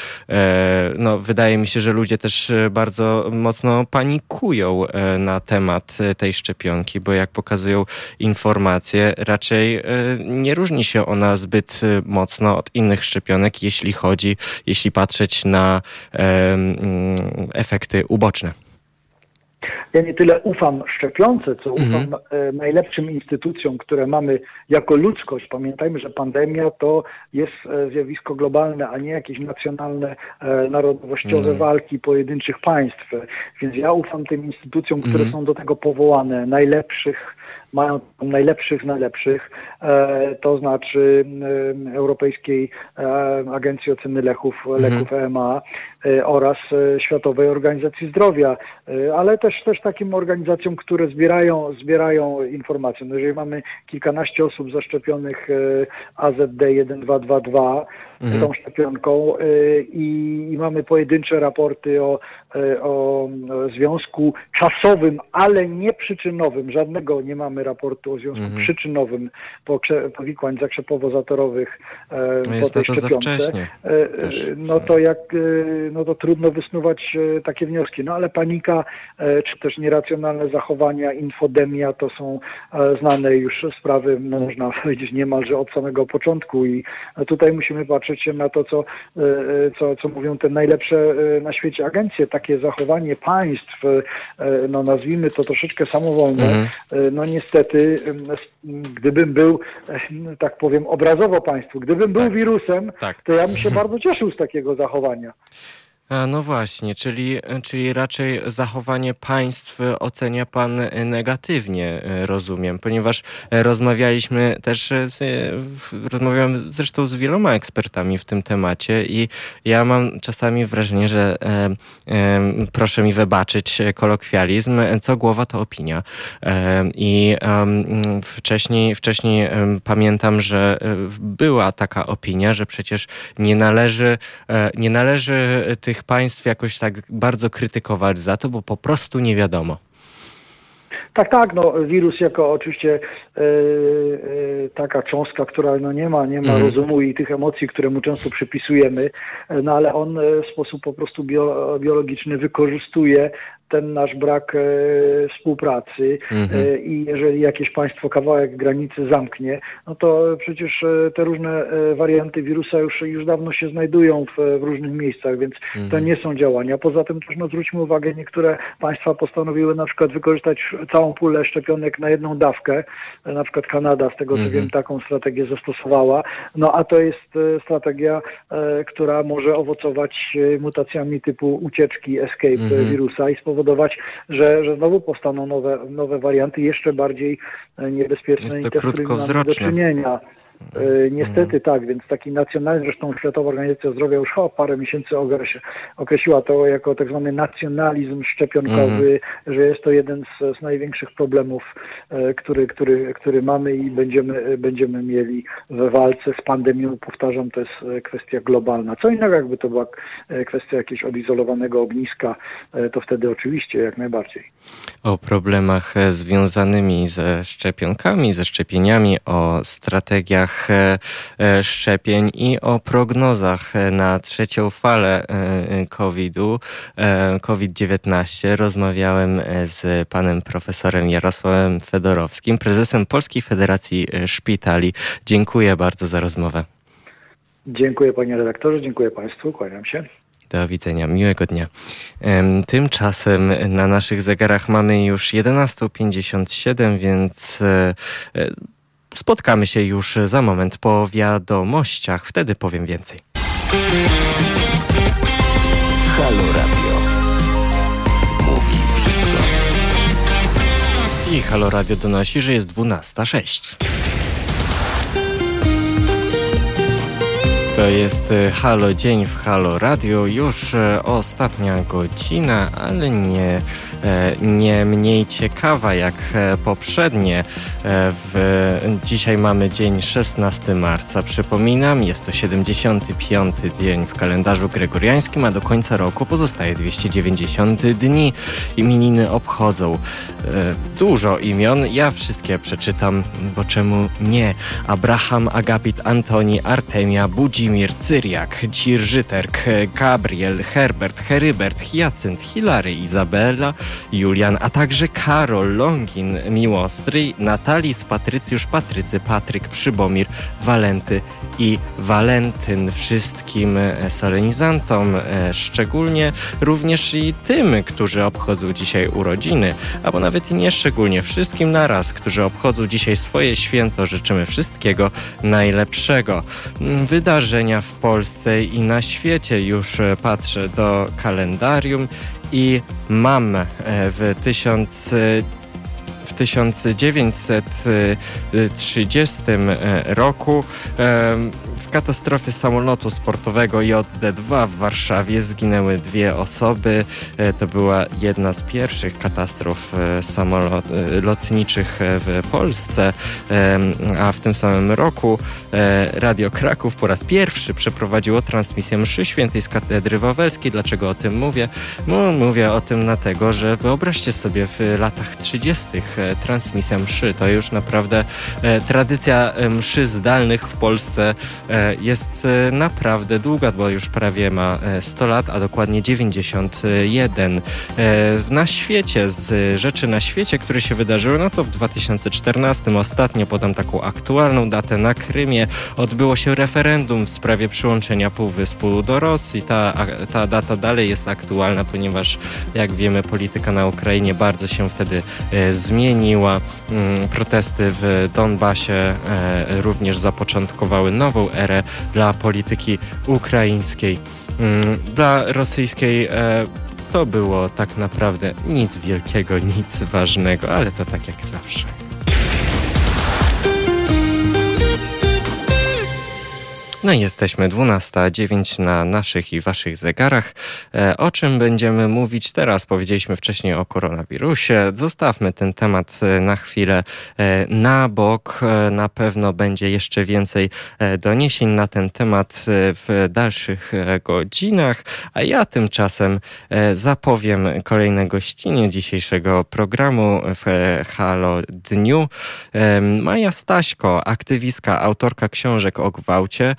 no, wydaje mi się, że ludzie też bardzo mocno panikują na temat tej szczepionki, bo jak pokazują informacje, raczej nie różni się ona zbyt mocno od innych szczepionek, jeśli chodzi, jeśli patrzeć na efekty uboczne. Ja nie tyle ufam szczepionce, co ufam mhm. E, najlepszym instytucjom, które mamy jako ludzkość. Pamiętajmy, że pandemia to jest e, zjawisko globalne, a nie jakieś nacjonalne, e, narodowościowe mhm. walki pojedynczych państw. Więc ja ufam tym instytucjom, które mhm. są do tego powołane, najlepszych mają najlepszych z najlepszych, to znaczy Europejskiej Agencji Oceny Leków, mhm. Leków EMA oraz Światowej Organizacji Zdrowia, ale też, też takim organizacjom, które zbierają, zbierają informacje. No jeżeli mamy kilkanaście osób zaszczepionych AZD1222 mhm. tą szczepionką i, i mamy pojedyncze raporty o, o związku czasowym, ale nie przyczynowym, żadnego nie mamy raportu o związku -hmm. przyczynowym powikłań zakrzepowo-zatorowych no po tej to szczepionce, no to jak, no to trudno wysnuwać takie wnioski. No ale panika, czy też nieracjonalne zachowania, infodemia to są znane już sprawy, no, można powiedzieć niemalże od samego początku i tutaj musimy patrzeć na to, co, co, co mówią te najlepsze na świecie agencje. Takie zachowanie państw, no nazwijmy to troszeczkę samowolne, -hmm. no niestety niestety, gdybym był, tak powiem, obrazowo Państwu, gdybym był tak. wirusem, tak. to ja bym się bardzo cieszył z takiego zachowania. No właśnie, czyli, czyli raczej zachowanie państw ocenia pan negatywnie, rozumiem, ponieważ rozmawialiśmy też, z, rozmawiałem zresztą z wieloma ekspertami w tym temacie i ja mam czasami wrażenie, że e, e, proszę mi wybaczyć kolokwializm, co głowa to opinia. E, I wcześniej, wcześniej pamiętam, że była taka opinia, że przecież nie należy, e, nie należy tych tych państw jakoś tak bardzo krytykować za to, bo po prostu nie wiadomo. Tak, tak, no wirus jako oczywiście e, e, taka cząstka, która no nie ma, nie ma mm. rozumu i tych emocji, które mu często przypisujemy, no ale on w sposób po prostu bio, biologiczny wykorzystuje ten nasz brak e, współpracy mhm. e, i jeżeli jakieś państwo kawałek granicy zamknie, no to przecież e, te różne warianty wirusa już, już dawno się znajdują w, w różnych miejscach, więc mhm. to nie są działania. Poza tym też no, zwróćmy uwagę, niektóre państwa postanowiły na przykład wykorzystać całą pulę szczepionek na jedną dawkę, na przykład Kanada z tego co mhm. wiem taką strategię zastosowała, no a to jest strategia, która może owocować mutacjami typu ucieczki, escape mhm. wirusa i spowodować spowodować, że, że znowu powstaną nowe, nowe warianty, jeszcze bardziej e, niebezpieczne i te, z którymi mamy do czynienia. E, niestety mhm. tak, więc taki nacjonalny, zresztą Światowa Organizacja Zdrowia już o, parę miesięcy określiła to jako tak zwany nacjonalizm szczepionkowy, mm. że jest to jeden z, z największych problemów, e, który, który, który mamy i będziemy, będziemy mieli we walce z pandemią. Powtarzam, to jest e, kwestia globalna. Co innego, jakby to była kwestia jakiegoś odizolowanego ogniska, to wtedy oczywiście jak najbardziej. O problemach związanymi ze szczepionkami, ze szczepieniami, o strategiach E, e, szczepień i o prognozach na trzecią falę e, COVID-u, COVID-19 rozmawiałem z panem profesorem Jarosławem Fedorowskim, prezesem Polskiej Federacji Szpitali. Dziękuję bardzo za rozmowę. Dziękuję panie redaktorze, dziękuję państwu, kłaniam się. Do widzenia, miłego dnia. Tymczasem na naszych zegarach mamy już 11.57, więc Spotkamy się już za moment po wiadomościach, wtedy powiem więcej. Halo Radio. Mówi wszystko. I Halo Radio donosi, że jest 12.06. To jest e, Halo Dzień w Halo Radio. Już e, ostatnia godzina, ale nie nie mniej ciekawa jak e, poprzednie. E, w, dzisiaj mamy dzień 16 marca. Przypominam, jest to 75 dzień w kalendarzu gregoriańskim, a do końca roku pozostaje 290 dni. Imieniny obchodzą dużo imion. Ja wszystkie przeczytam, bo czemu nie? Abraham, Agapit, Antoni, Artemia, Budzimir, Cyriak, Cirżyterk, Gabriel, Herbert, Herybert, Hyacynt, Hilary, Izabela, Julian, a także Karol, Longin, Miłostry, Natalis, Patrycjusz, Patrycy, Patryk, Przybomir, Walenty i Walentyn. Wszystkim e, solenizantom, e, szczególnie również i tym, którzy obchodzą dzisiaj urodziny, albo nawet i nie szczególnie wszystkim naraz, którzy obchodzą dzisiaj swoje święto, życzymy wszystkiego najlepszego. Mm, wydarzenia w Polsce i na świecie już e, patrzę do kalendarium i mam e, w 1000 w 1930 e, roku w katastrofie samolotu sportowego JD-2 w Warszawie zginęły dwie osoby. E, to była jedna z pierwszych katastrof e, e, lotniczych w Polsce, a w tym samym roku Radio Kraków po raz pierwszy przeprowadziło transmisję mszy świętej z katedry wawelskiej. Dlaczego o tym mówię? No, mówię o tym dlatego, że wyobraźcie sobie w latach 30. transmisja mszy to już naprawdę tradycja mszy zdalnych w Polsce jest e, naprawdę długa, bo już prawie ma 100 e, lat, a dokładnie 91. E, na świecie, z rzeczy na świecie, które się wydarzyły, no to w 2014 ostatnio podam taką aktualną datę na Krymie odbyło się referendum w sprawie przyłączenia Półwyspu do Rosji. Ta, ta data dalej jest aktualna, ponieważ jak wiemy polityka na Ukrainie bardzo się wtedy zmieniła. Mm, protesty w Donbasie również zapoczątkowały nową erę dla polityki ukraińskiej. Mm, dla rosyjskiej e, to było tak naprawdę nic wielkiego, nic ważnego, ale to tak jak zawsze. No i jesteśmy 12.09 na naszych i waszych zegarach. E, o czym będziemy mówić teraz? Powiedzieliśmy wcześniej o koronawirusie. Zostawmy ten temat e, na chwilę e, na bok. Na pewno będzie jeszcze więcej doniesień na ten temat w dalszych godzinach, a ja tymczasem zapowiem kolejne gościnie dzisiejszego programu w Halo Dniu. Maja Staśko, aktywistka, autorka książek o gwałcie,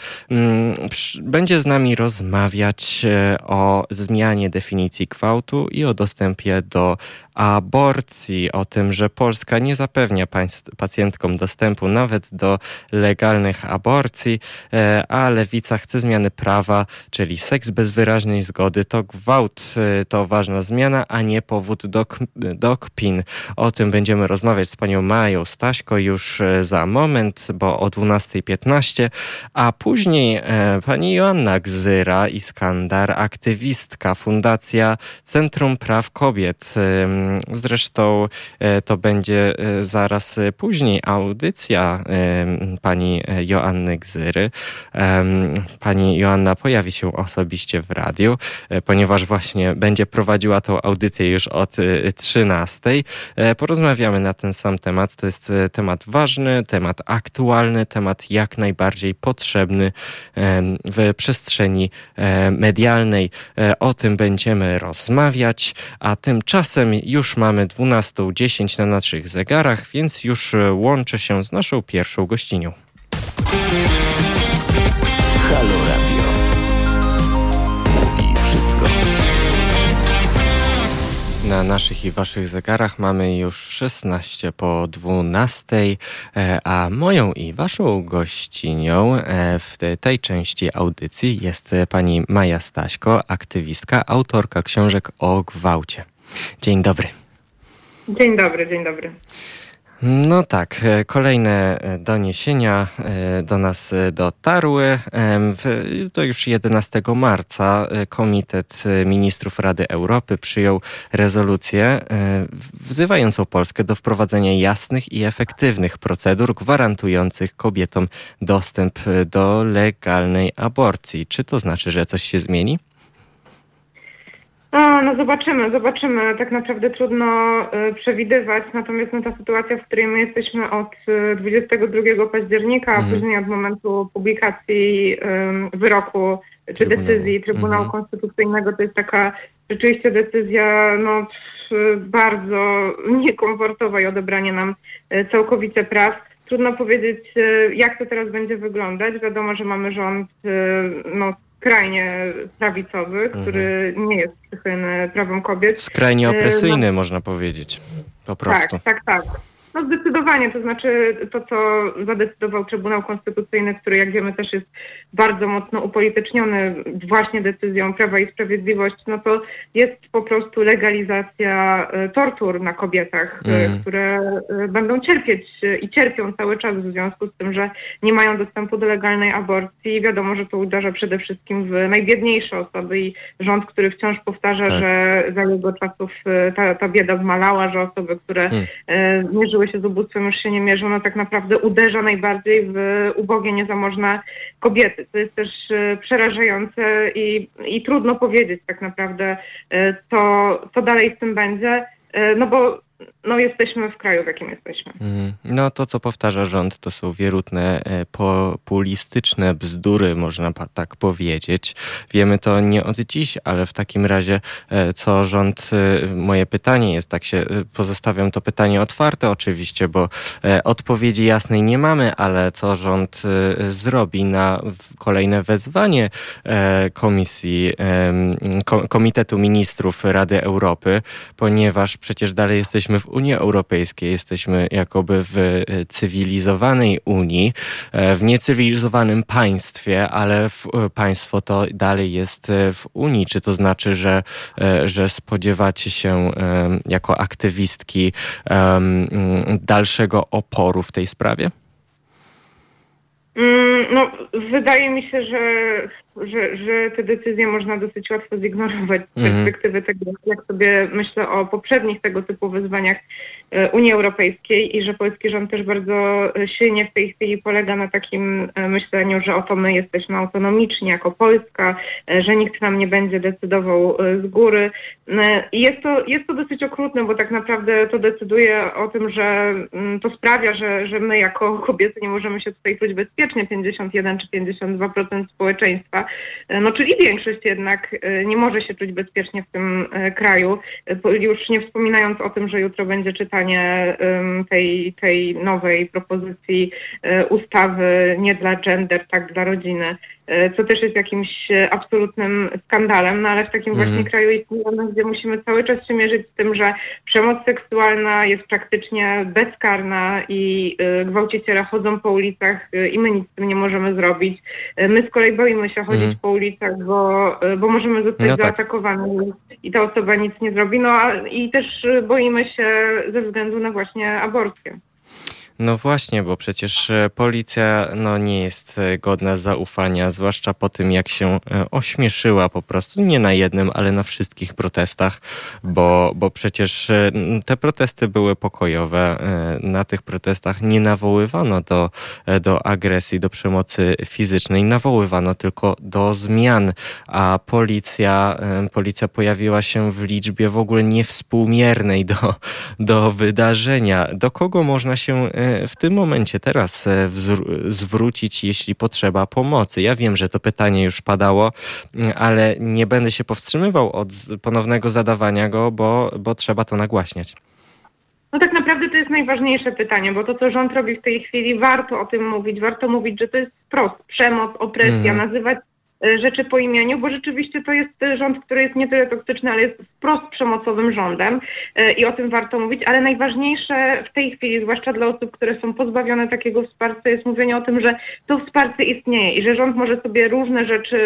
będzie z nami rozmawiać o zmianie definicji gwałtu i o dostępie do aborcji, o tym, że Polska nie zapewnia pacjentkom dostępu nawet do legalnych aborcji, e, a lewica chce zmiany prawa, czyli seks bez wyraźnej zgody to gwałt, e, to ważna zmiana, a nie powód do, do kpin. O tym będziemy rozmawiać z panią Mają Staśko już e, za moment, bo o 12.15, a później pani Joanna Gzyra Iskandar, aktywistka Fundacja Centrum Praw Kobiet Zresztą e, to będzie e, zaraz później audycja e, pani Joanny Gzyry. Pani Joanna pojawi się osobiście w radiu, ponieważ właśnie będzie prowadziła tą audycję już od 13. Porozmawiamy na ten sam temat. To jest temat ważny, temat aktualny, temat jak najbardziej potrzebny w przestrzeni medialnej. O tym będziemy rozmawiać, a tymczasem już mamy 12.10 na naszych zegarach, więc już e, łączę się z naszą pierwszą gościnią. Halo Na naszych i waszych zegarach mamy już 16 po 12, e, a moją i waszą gościnią e, w tej części audycji jest pani Maja Staśko, aktywistka, autorka książek o gwałcie. Dzień dobry. Dzień dobry, dzień dobry. No tak, e, kolejne e, doniesienia e, do nas dotarły. To już 11 marca Komitet Ministrów Rady Europy przyjął rezolucję wzywającą Polskę do wprowadzenia jasnych i efektywnych procedur gwarantujących kobietom dostęp do legalnej aborcji. Czy to znaczy, że coś się zmieni? A, no zobaczymy, zobaczymy. Tak naprawdę trudno y, przewidywać, natomiast no, ta sytuacja, w której my jesteśmy od y, 22 października, a mhm. później od momentu publikacji y, wyroku czy decyzji Trybunału mhm. Konstytucyjnego, to jest taka rzeczywiście decyzja no, bardzo niekomfortowa i odebranie nam y, całkowicie praw. Trudno powiedzieć, y, jak to teraz będzie wyglądać. Wiadomo, że mamy rząd y, no, skrajnie prawicowy, mhm. który nie jest przychylny prawom kobiet. Skrajnie e, opresyjny, no, można powiedzieć. Po prostu. Tak, tak, tak. No zdecydowanie, to znaczy to, co zadecydował Trybunał Konstytucyjny, który jak wiemy też jest bardzo mocno upolityczniony właśnie decyzją Prawa i Sprawiedliwość, no to jest po prostu legalizacja e, tortur na kobietach, mm. które e, będą cierpieć i cierpią cały czas w związku z tym, że nie mają dostępu do legalnej aborcji. Wiadomo, że to uderza przede wszystkim w najbiedniejsze osoby i rząd, który wciąż powtarza, tak. że za jego czasów ta, ta bieda zmalała, że osoby, które mm. mierzyły się z ubóstwem, już się nie mierzą, no tak naprawdę uderza najbardziej w ubogie, niezamożne kobiety. To jest też e, przerażające i, i trudno powiedzieć tak naprawdę, e, co, co dalej z tym będzie, e, no bo no jesteśmy w kraju, w jakim jesteśmy. Mhm. No to, co powtarza rząd, to są wierutne, e, populistyczne bzdury, można tak powiedzieć. Wiemy to nie od dziś, ale w takim razie, e, co rząd, e, moje pytanie jest, tak się pozostawiam to pytanie otwarte oczywiście, bo odpowiedzi jasnej nie mamy, ale co rząd zrobi na kolejne wezwanie Komisji, Komitetu Ministrów Rady Europy, ponieważ przecież dalej jesteśmy w Unii Europejskiej, jesteśmy jakoby w e, cywilizowanej Unii, e, w niecywilizowanym państwie, ale e, państwo to dalej jest w Unii. Czy to znaczy, że, że spodziewacie się jako aktywistki dalszego oporu w tej sprawie? Mm, no, wydaje mi się, że że, że te decyzje można dosyć łatwo zignorować z mhm. perspektywy tego, jak sobie myślę o poprzednich tego typu wyzwaniach Unii Europejskiej i że polski rząd też bardzo silnie w tej chwili polega na takim e, myśleniu, że oto my jesteśmy autonomiczni jako Polska, e, że nikt nam nie będzie decydował z góry. I jest to, jest to dosyć okrutne, bo tak naprawdę to decyduje o tym, że mm, to sprawia, że, że my jako kobiety nie możemy się tutaj czuć bezpiecznie, 51 czy 52% społeczeństwa no czyli większość jednak nie może się czuć bezpiecznie w tym kraju, już nie wspominając o tym, że jutro będzie tej, tej nowej propozycji ustawy nie dla gender, tak dla rodziny. E, co też jest jakimś e, absolutnym skandalem, no ale w takim mm. właśnie kraju istniejemy, gdzie musimy cały czas się mierzyć z tym, że przemoc seksualna jest praktycznie bezkarna i e, gwałciciele chodzą po ulicach i my nic z tym nie możemy zrobić. My z kolei boimy się chodzić mm. po ulicach, bo, bo możemy zostać no tak. zaatakowani i ta osoba nic nie zrobi, no a, i też boimy się ze względu na właśnie aborcję. No właśnie, bo przecież e, policja no, nie jest e, godna zaufania, zwłaszcza po tym, jak się e, ośmieszyła po prostu, nie na jednym, ale na wszystkich protestach, bo, bo przecież te protesty były pokojowe. Na tych protestach nie nawoływano do, do agresji, do przemocy fizycznej, nawoływano tylko do zmian, a policja, policja pojawiła się w liczbie w ogóle niewspółmiernej do, do wydarzenia. Do kogo można się w tym momencie teraz e, zwrócić, jeśli potrzeba pomocy? Ja wiem, że to pytanie już padało, mm, ale nie będę się powstrzymywał od ponownego zadawania go, bo, bo trzeba to nagłaśniać. No tak naprawdę to jest najważniejsze pytanie, bo to, co rząd robi w tej chwili, warto o tym mówić, warto mówić, że to jest wprost przemoc, opresja, mm. nazywać rzeczy po imieniu, bo rzeczywiście to jest rząd, który jest nie tyle toksyczny, ale jest wprost przemocowym rządem e, i o tym warto mówić, ale najważniejsze w tej chwili, zwłaszcza dla osób, które są pozbawione takiego wsparcia, jest mówienie o tym, że to wsparcie istnieje i że rząd może sobie różne rzeczy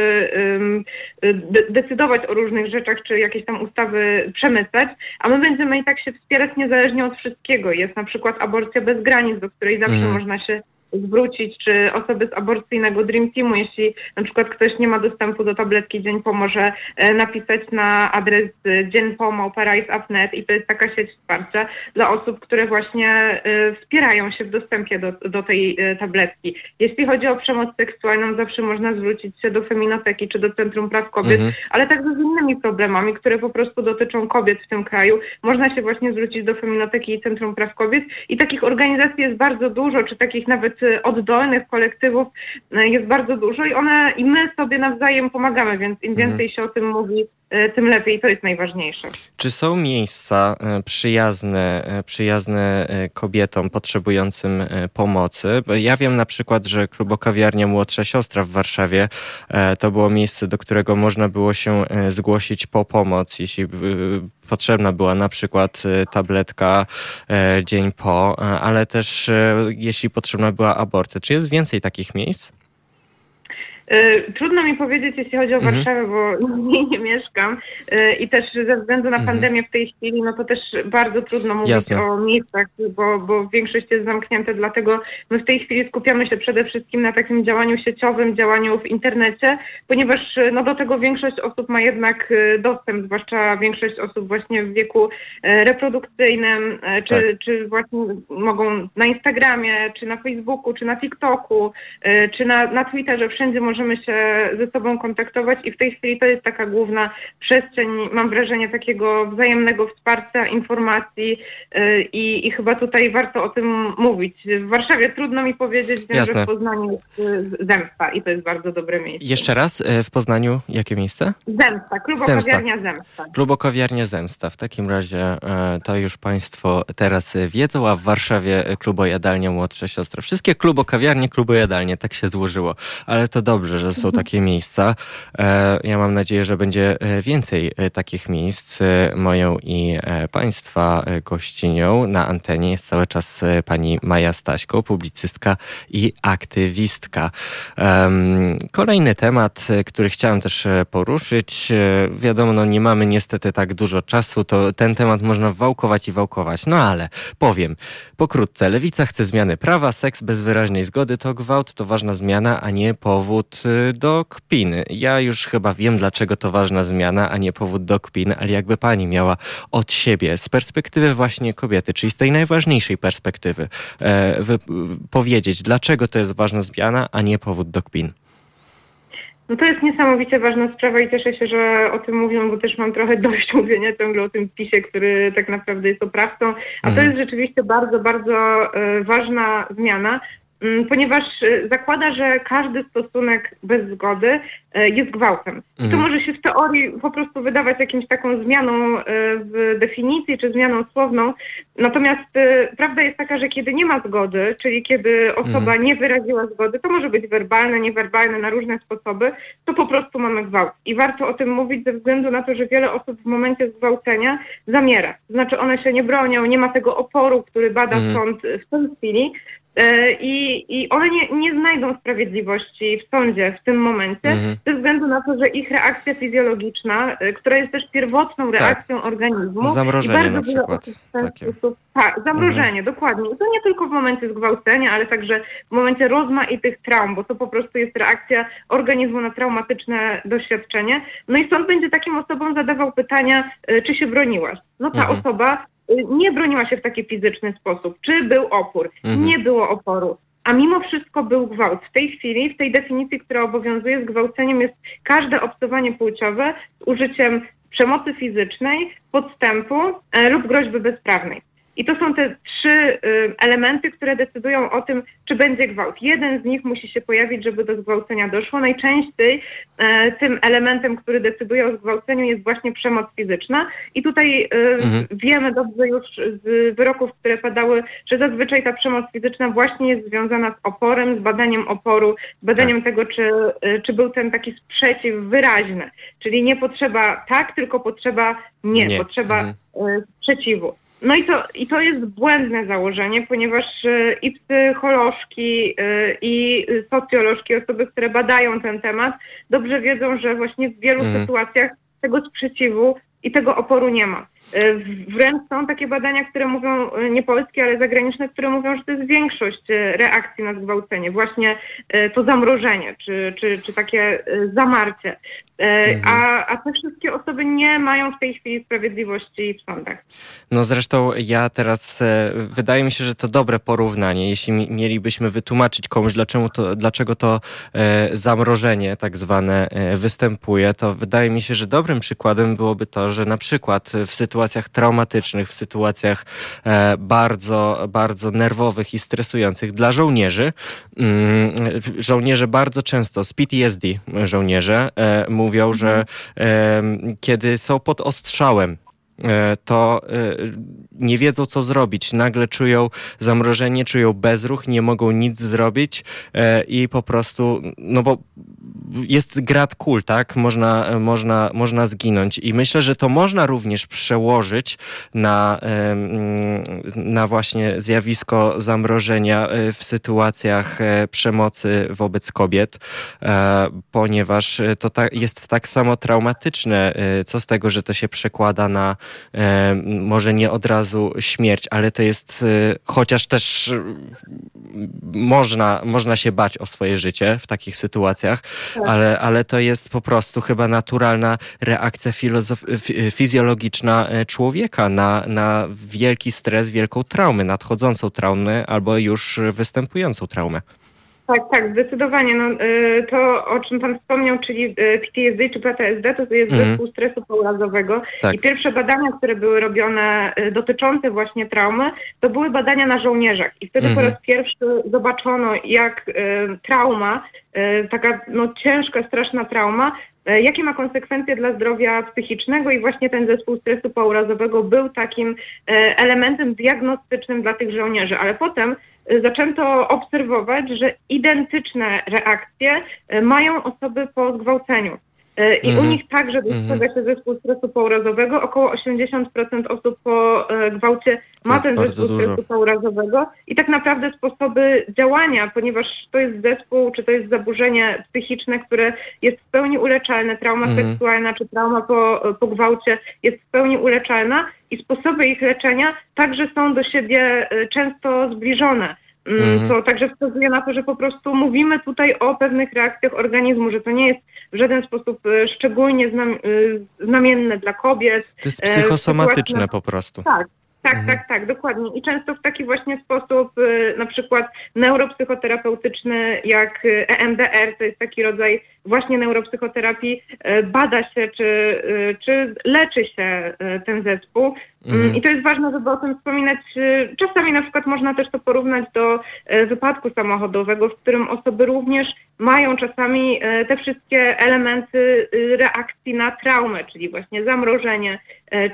decydować o różnych rzeczach, czy jakieś tam ustawy przemycać, a my będziemy i tak się wspierać niezależnie od wszystkiego. Jest na przykład aborcja bez granic, do której zawsze mm. można się zwrócić, czy osoby z aborcyjnego Dream Teamu, jeśli na przykład ktoś nie ma dostępu do tabletki Dzień pomoże e, napisać na adres dzienpom.operize.net i to jest taka sieć wsparcia dla osób, które właśnie e, wspierają się w dostępie do, do tej e, tabletki. Jeśli chodzi o przemoc seksualną, zawsze można zwrócić się do feminoteki czy do Centrum Praw Kobiet, mhm. ale także z innymi problemami, które po prostu dotyczą kobiet w tym kraju. Można się właśnie zwrócić do feminoteki i Centrum Praw Kobiet i takich organizacji jest bardzo dużo, czy takich nawet oddolnych kolektywów e, jest bardzo dużo i one i my sobie nawzajem pomagamy, więc im mhm. więcej się o tym mówi, tym lepiej. To jest najważniejsze. Czy są miejsca e, przyjazne, przyjazne kobietom potrzebującym pomocy? Ja wiem na przykład, że klubokawiarnia Młodsza Siostra w Warszawie to było miejsce, do którego można było się zgłosić po pomoc, jeśli potrzebna była na przykład tabletka e, dzień po, e, ale też e, jeśli potrzebna była aborcja. Czy jest więcej takich miejsc? Y, trudno mi powiedzieć, jeśli chodzi o mhm. Warszawę, bo w niej nie mieszkam y, i też ze względu na mhm. pandemię w tej chwili, no to też bardzo trudno mówić Jasne. o miejscach, bo, bo większość jest zamknięte, dlatego my w tej chwili skupiamy się przede wszystkim na takim działaniu sieciowym, działaniu w internecie, ponieważ no do tego większość osób ma jednak y, dostęp, zwłaszcza większość osób właśnie w wieku reprodukcyjnym, czy, tak. czy właśnie mogą na Instagramie, czy na Facebooku, czy na TikToku, czy na, na Twitterze, wszędzie można możemy się ze sobą kontaktować i w tej chwili to jest taka główna przestrzeń, mam wrażenie, takiego wzajemnego wsparcia, informacji y, i, i chyba tutaj warto o tym mówić. W Warszawie trudno mi powiedzieć, wiem, że w Poznaniu jest y, Zemsta i to jest bardzo dobre miejsce. Jeszcze raz, y, w Poznaniu jakie miejsce? Zemsta, klubokawiarnia Zemsta. Zemsta. Klubokawiarnia Zemsta. W takim razie to już Państwo teraz wiedzą, a w Warszawie klubojadalnia Młodsza Siostra. Wszystkie klubokawiarnie, klubojadalnie, tak się złożyło. Ale to dobrze dobrze, że są mhm. takie miejsca. E, ja mam nadzieję, że będzie e, więcej e, takich miejsc. Moją i Państwa gościnią na antenie jest cały czas pani Maja Staśko, publicystka i aktywistka. Kolejny temat, który chciałem też poruszyć. Wiadomo, no nie mamy niestety tak dużo czasu, to ten temat można wałkować i wałkować. No ale powiem pokrótce. Lewica chce zmiany prawa, seks bez wyraźnej zgody to gwałt, to ważna zmiana, a nie powód Y, do kpiny. Ja już chyba wiem, dlaczego to ważna zmiana, a nie powód do kpiny, ale jakby pani miała od siebie, z perspektywy właśnie kobiety, czyli z tej najważniejszej perspektywy, e, wy, powiedzieć, dlaczego to jest ważna zmiana, a nie powód do kpin. No to jest niesamowicie ważna sprawa i cieszę się, że o tym mówią, bo też mam trochę dość mówienia ciągle o tym PiSie, który tak naprawdę jest oprawcą. A to mhm. jest rzeczywiście bardzo, bardzo e, ważna zmiana, ponieważ zakłada, że każdy stosunek bez zgody jest gwałtem. Mhm. To może się w teorii po prostu wydawać jakimś taką zmianą w definicji czy zmianą słowną, natomiast prawda jest taka, że kiedy nie ma zgody, czyli kiedy osoba mhm. nie wyraziła zgody, to może być werbalne, niewerbalne, na różne sposoby, to po prostu mamy gwałt. I warto o tym mówić ze względu na to, że wiele osób w momencie zgwałcenia zamiera. Znaczy one się nie bronią, nie ma tego oporu, który bada mhm. sąd w tej chwili, I, I one nie, nie znajdą sprawiedliwości w sądzie w tym momencie, mhm. ze względu na to, że ich reakcja fizjologiczna, e, która jest też pierwotną tak. reakcją tak. organizmu. Zamrożenie na przykład. Sposób, tak, zamrożenie, mhm. dokładnie. I to nie tylko w momencie zgwałcenia, ale także w momencie rozmaitych traum, bo to po prostu jest reakcja organizmu na traumatyczne doświadczenie. No i sąd będzie takim osobom zadawał pytania, e, czy się broniłaś. No ta mhm. osoba nie broniła się w taki fizyczny sposób. Czy był opór? Mhm. Nie było oporu. A mimo wszystko był gwałt. W tej chwili, w tej definicji, która obowiązuje, zgwałceniem jest każde obcowanie płciowe z użyciem przemocy fizycznej, podstępu e, lub groźby bezprawnej. I to są te trzy y, elementy, które decydują o tym, czy będzie gwałt. Jeden z nich musi się pojawić, żeby do zgwałcenia doszło. Najczęściej e, tym elementem, który decyduje o zgwałceniu jest właśnie przemoc fizyczna. I tutaj y, mhm. wiemy dobrze już z wyroków, które padały, że zazwyczaj ta przemoc fizyczna właśnie jest związana z oporem, z badaniem oporu, z badaniem tak. tego, czy, y, czy był ten taki sprzeciw wyraźny. Czyli nie potrzeba tak, tylko potrzeba nie, nie. potrzeba mhm. sprzeciwu. No i to, i to jest błędne założenie, ponieważ e, i psycholożki, e, i socjolożki, osoby, które badają ten temat, dobrze wiedzą, że właśnie w wielu mm. sytuacjach tego sprzeciwu i tego oporu nie ma. E, wręcz są takie badania, które mówią, e, nie polskie, ale zagraniczne, które mówią, że to jest większość e, reakcji na zgwałcenie, właśnie to zamrożenie, czy, czy, czy takie zamarcie. Mhm. A, a te wszystkie osoby nie mają w tej chwili sprawiedliwości w sądach. No zresztą ja teraz, wydaje mi się, że to dobre porównanie, jeśli mielibyśmy wytłumaczyć komuś, dlaczego to, dlaczego to zamrożenie tak zwane występuje, to wydaje mi się, że dobrym przykładem byłoby to, że na przykład w sytuacji sytuacjach traumatycznych, w sytuacjach e, bardzo, bardzo nerwowych i stresujących dla żołnierzy. Mm, żołnierze bardzo często z PTSD, żołnierze, e, mówią, że mhm. kiedy są pod ostrzałem, E, to e, nie wiedzą, co zrobić. Nagle czują zamrożenie, czują bezruch, nie mogą nic zrobić e, i po prostu, no bo jest grad kul, tak? Można, można, można zginąć. I myślę, że to można również przełożyć na, na właśnie zjawisko zamrożenia w sytuacjach przemocy wobec kobiet, ponieważ to jest tak samo traumatyczne. Co z tego, że to się przekłada na e, może nie od razu śmierć, ale to jest, e, chociaż też e, można, można się bać o swoje życie w takich sytuacjach, tak. Ale, ale to jest po prostu chyba naturalna reakcja fizjologiczna e, człowieka na, na wielki stres, wielką traumę, nadchodzącą traumę albo już występującą traumę. Tak, tak, zdecydowanie. No, y, to, o czym Pan wspomniał, czyli y, PTSD czy PTSD, to jest mhm. zespół stresu pourazowego. Tak. I pierwsze badania, które były robione y, dotyczące właśnie traumy, to były badania na żołnierzach. I wtedy mhm. po raz pierwszy zobaczono, jak trauma, taka no, ciężka, straszna trauma, jakie ma konsekwencje dla zdrowia psychicznego i właśnie ten zespół stresu pourazowego był takim elementem diagnostycznym dla tych żołnierzy. Ale potem zaczęto obserwować, że identyczne reakcje e, mają osoby po zgwałceniu. E, I mm -hmm. u nich także dostrzega mm -hmm. się zespół stresu pourazowego. Około 80% osób po e, gwałcie ma ten zespół dużo. stresu pourazowego. I tak naprawdę sposoby działania, ponieważ to jest zespół, czy to jest zaburzenie psychiczne, które jest w pełni uleczalne, trauma mm -hmm. seksualna, czy trauma po, po gwałcie jest w pełni uleczalna i sposoby ich leczenia także są do siebie e, często zbliżone. Mm, mhm. To także wskazuje na to, że po prostu mówimy tutaj o pewnych reakcjach organizmu, że to nie jest w żaden sposób e, szczególnie znam, e, znamienne dla kobiet. To jest psychosomatyczne po prostu. Tak, Tak, mhm. tak, tak, dokładnie. I często w taki właśnie sposób, na przykład neuropsychoterapeutyczny, jak EMDR, to jest taki rodzaj właśnie neuropsychoterapii, bada się, czy, czy leczy się ten zespół. Mm, mhm. I to jest ważne, żeby o tym wspominać. Czasami na przykład można też to porównać do wypadku samochodowego, w którym osoby również mają czasami te wszystkie elementy reakcji na traumę, czyli właśnie zamrożenie,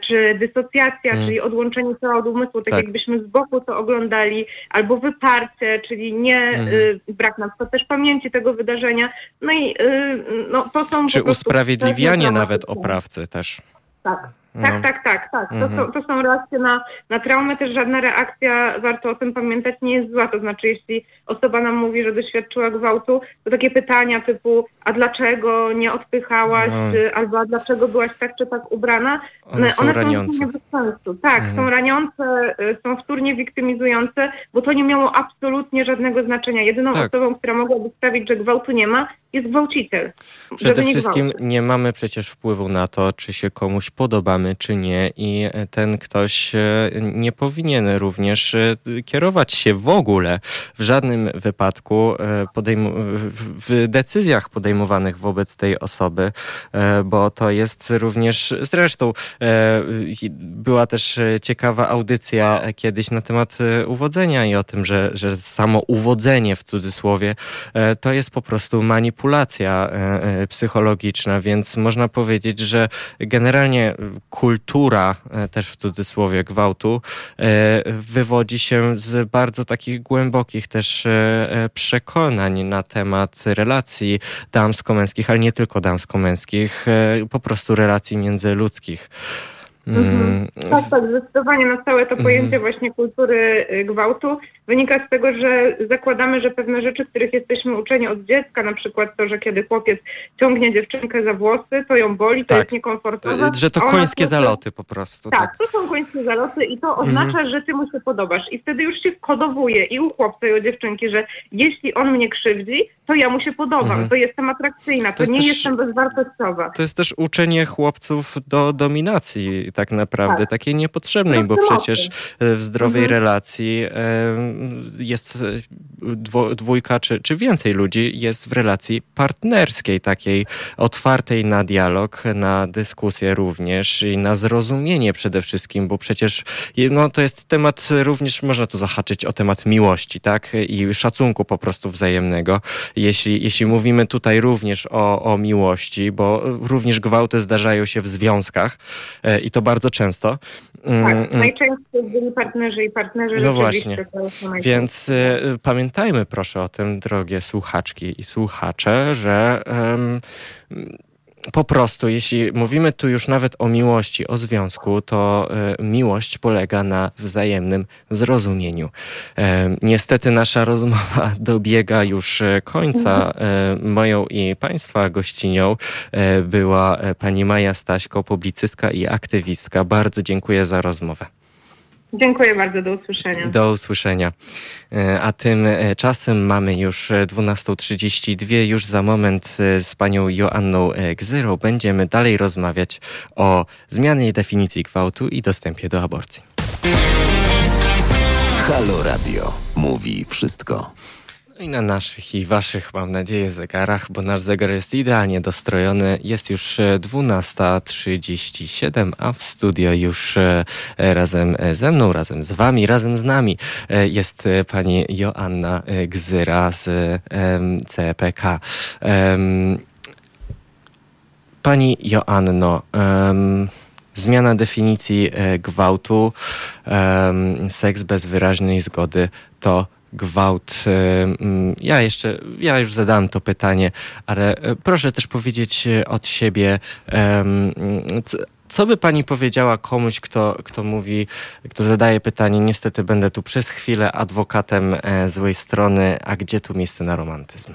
czy dysocjacja, mm. czyli odłączenie cała od umysłu, tak, tak, jakbyśmy z boku to oglądali, albo wyparcie, czyli nie y, brak na przykład też pamięci tego wydarzenia. No i y, no, to są Czy usprawiedliwianie nawet oprawcy też. Tak. No. Tak, tak, tak, tak. To, mhm. są, to są reakcje na, na traumę, też żadna reakcja, warto o tym pamiętać, nie jest zła. To znaczy, jeśli osoba nam mówi, że doświadczyła gwałtu, to takie pytania typu, a dlaczego nie odpychałaś, no. albo a dlaczego byłaś tak czy tak ubrana, one są one raniące. Są bez sensu. Tak, mhm. są raniące, y, są wtórnie wiktymizujące, bo to nie miało absolutnie żadnego znaczenia. Jedyną tak. osobą, która mogłaby sprawić, że gwałtu nie ma, jest gwałciciel. Przede wszystkim nie mamy przecież wpływu na to, czy się komuś podobamy, czy nie i ten ktoś e, nie powinien również e, kierować się w ogóle w żadnym wypadku e, w decyzjach podejmowanych wobec tej osoby, bo to jest również, zresztą była też ciekawa audycja kiedyś na temat uwodzenia i o tym, że, że samo uwodzenie w cudzysłowie to jest po prostu manipulacja e, e, psychologiczna, więc można powiedzieć, że generalnie kultura, e, też w cudzysłowie gwałtu, wywodzi się z bardzo takich głębokich też przekonań na temat relacji damsko-męskich, ale nie tylko damsko-męskich, po prostu relacji międzyludzkich. Mhm. Mm. Tak, tak, zdecydowanie na całe to pojęcie mhm. właśnie kultury y, gwałtu wynika z tego, że zakładamy, że pewne rzeczy, których jesteśmy uczeni od dziecka, na przykład to, że kiedy chłopiec ciągnie dziewczynkę za włosy, to ją boli, to tak. jest niekomfortowe. Że to końskie zaloty po prostu. Tak, tak, to są końskie zaloty i to oznacza, mhm. że ty mu się podobasz. I wtedy już się kodowuje i u chłopca i u dziewczynki, że jeśli on mnie krzywdzi, to ja mu się podobam, to jestem atrakcyjna, to, to jest nie też, jestem bezwartościowa. To jest też uczenie chłopców do dominacji tak naprawdę, tak. takiej niepotrzebnej, bo przecież w zdrowej mhm. relacji jest e, dwójka czy, czy więcej ludzi jest w relacji partnerskiej, takiej otwartej na dialog, na dyskusję również i na zrozumienie przede wszystkim, bo przecież no, to jest temat również, można tu zahaczyć o temat miłości, tak? I szacunku po prostu wzajemnego. Jeśli, jeśli mówimy tutaj również o, o miłości, bo również gwałty zdarzają się w związkach e, i to bardzo często. Mm, tak, mm. najczęściej byli partnerzy i partnerzy. No właśnie. Więc y, pamiętajmy proszę o tym, drogie słuchaczki i słuchacze, że po prostu, jeśli mówimy tu już nawet o miłości, o związku, to y, miłość polega na wzajemnym zrozumieniu. E, niestety nasza rozmowa dobiega już e, końca. E, moją i Państwa gościnią była pani Maja Staśko, publicystka i aktywistka. Bardzo dziękuję za rozmowę. Dziękuję bardzo, do usłyszenia. Do usłyszenia. E, a tymczasem mamy już 12.32. Już za moment e, z panią Joanną e, Gzyro będziemy dalej rozmawiać o zmianie definicji gwałtu i dostępie do aborcji. Halo Radio mówi wszystko. No i na naszych i waszych, mam nadzieję, zegarach, bo nasz zegar jest idealnie dostrojony. Jest już 12.37, e, a w studio już e, razem ze mną, razem z wami, razem z nami e, jest pani Joanna Gzyra z CPK. Pani Joanno, zmiana definicji gwałtu, seks bez wyraźnej zgody to gwałt. E, mm, ja jeszcze, ja już zadałem to pytanie, ale e, proszę też powiedzieć e, od siebie, co by pani powiedziała komuś, kto, kto mówi, kto zadaje pytanie, niestety będę tu przez chwilę adwokatem złej strony, a gdzie tu miejsce na romantyzm?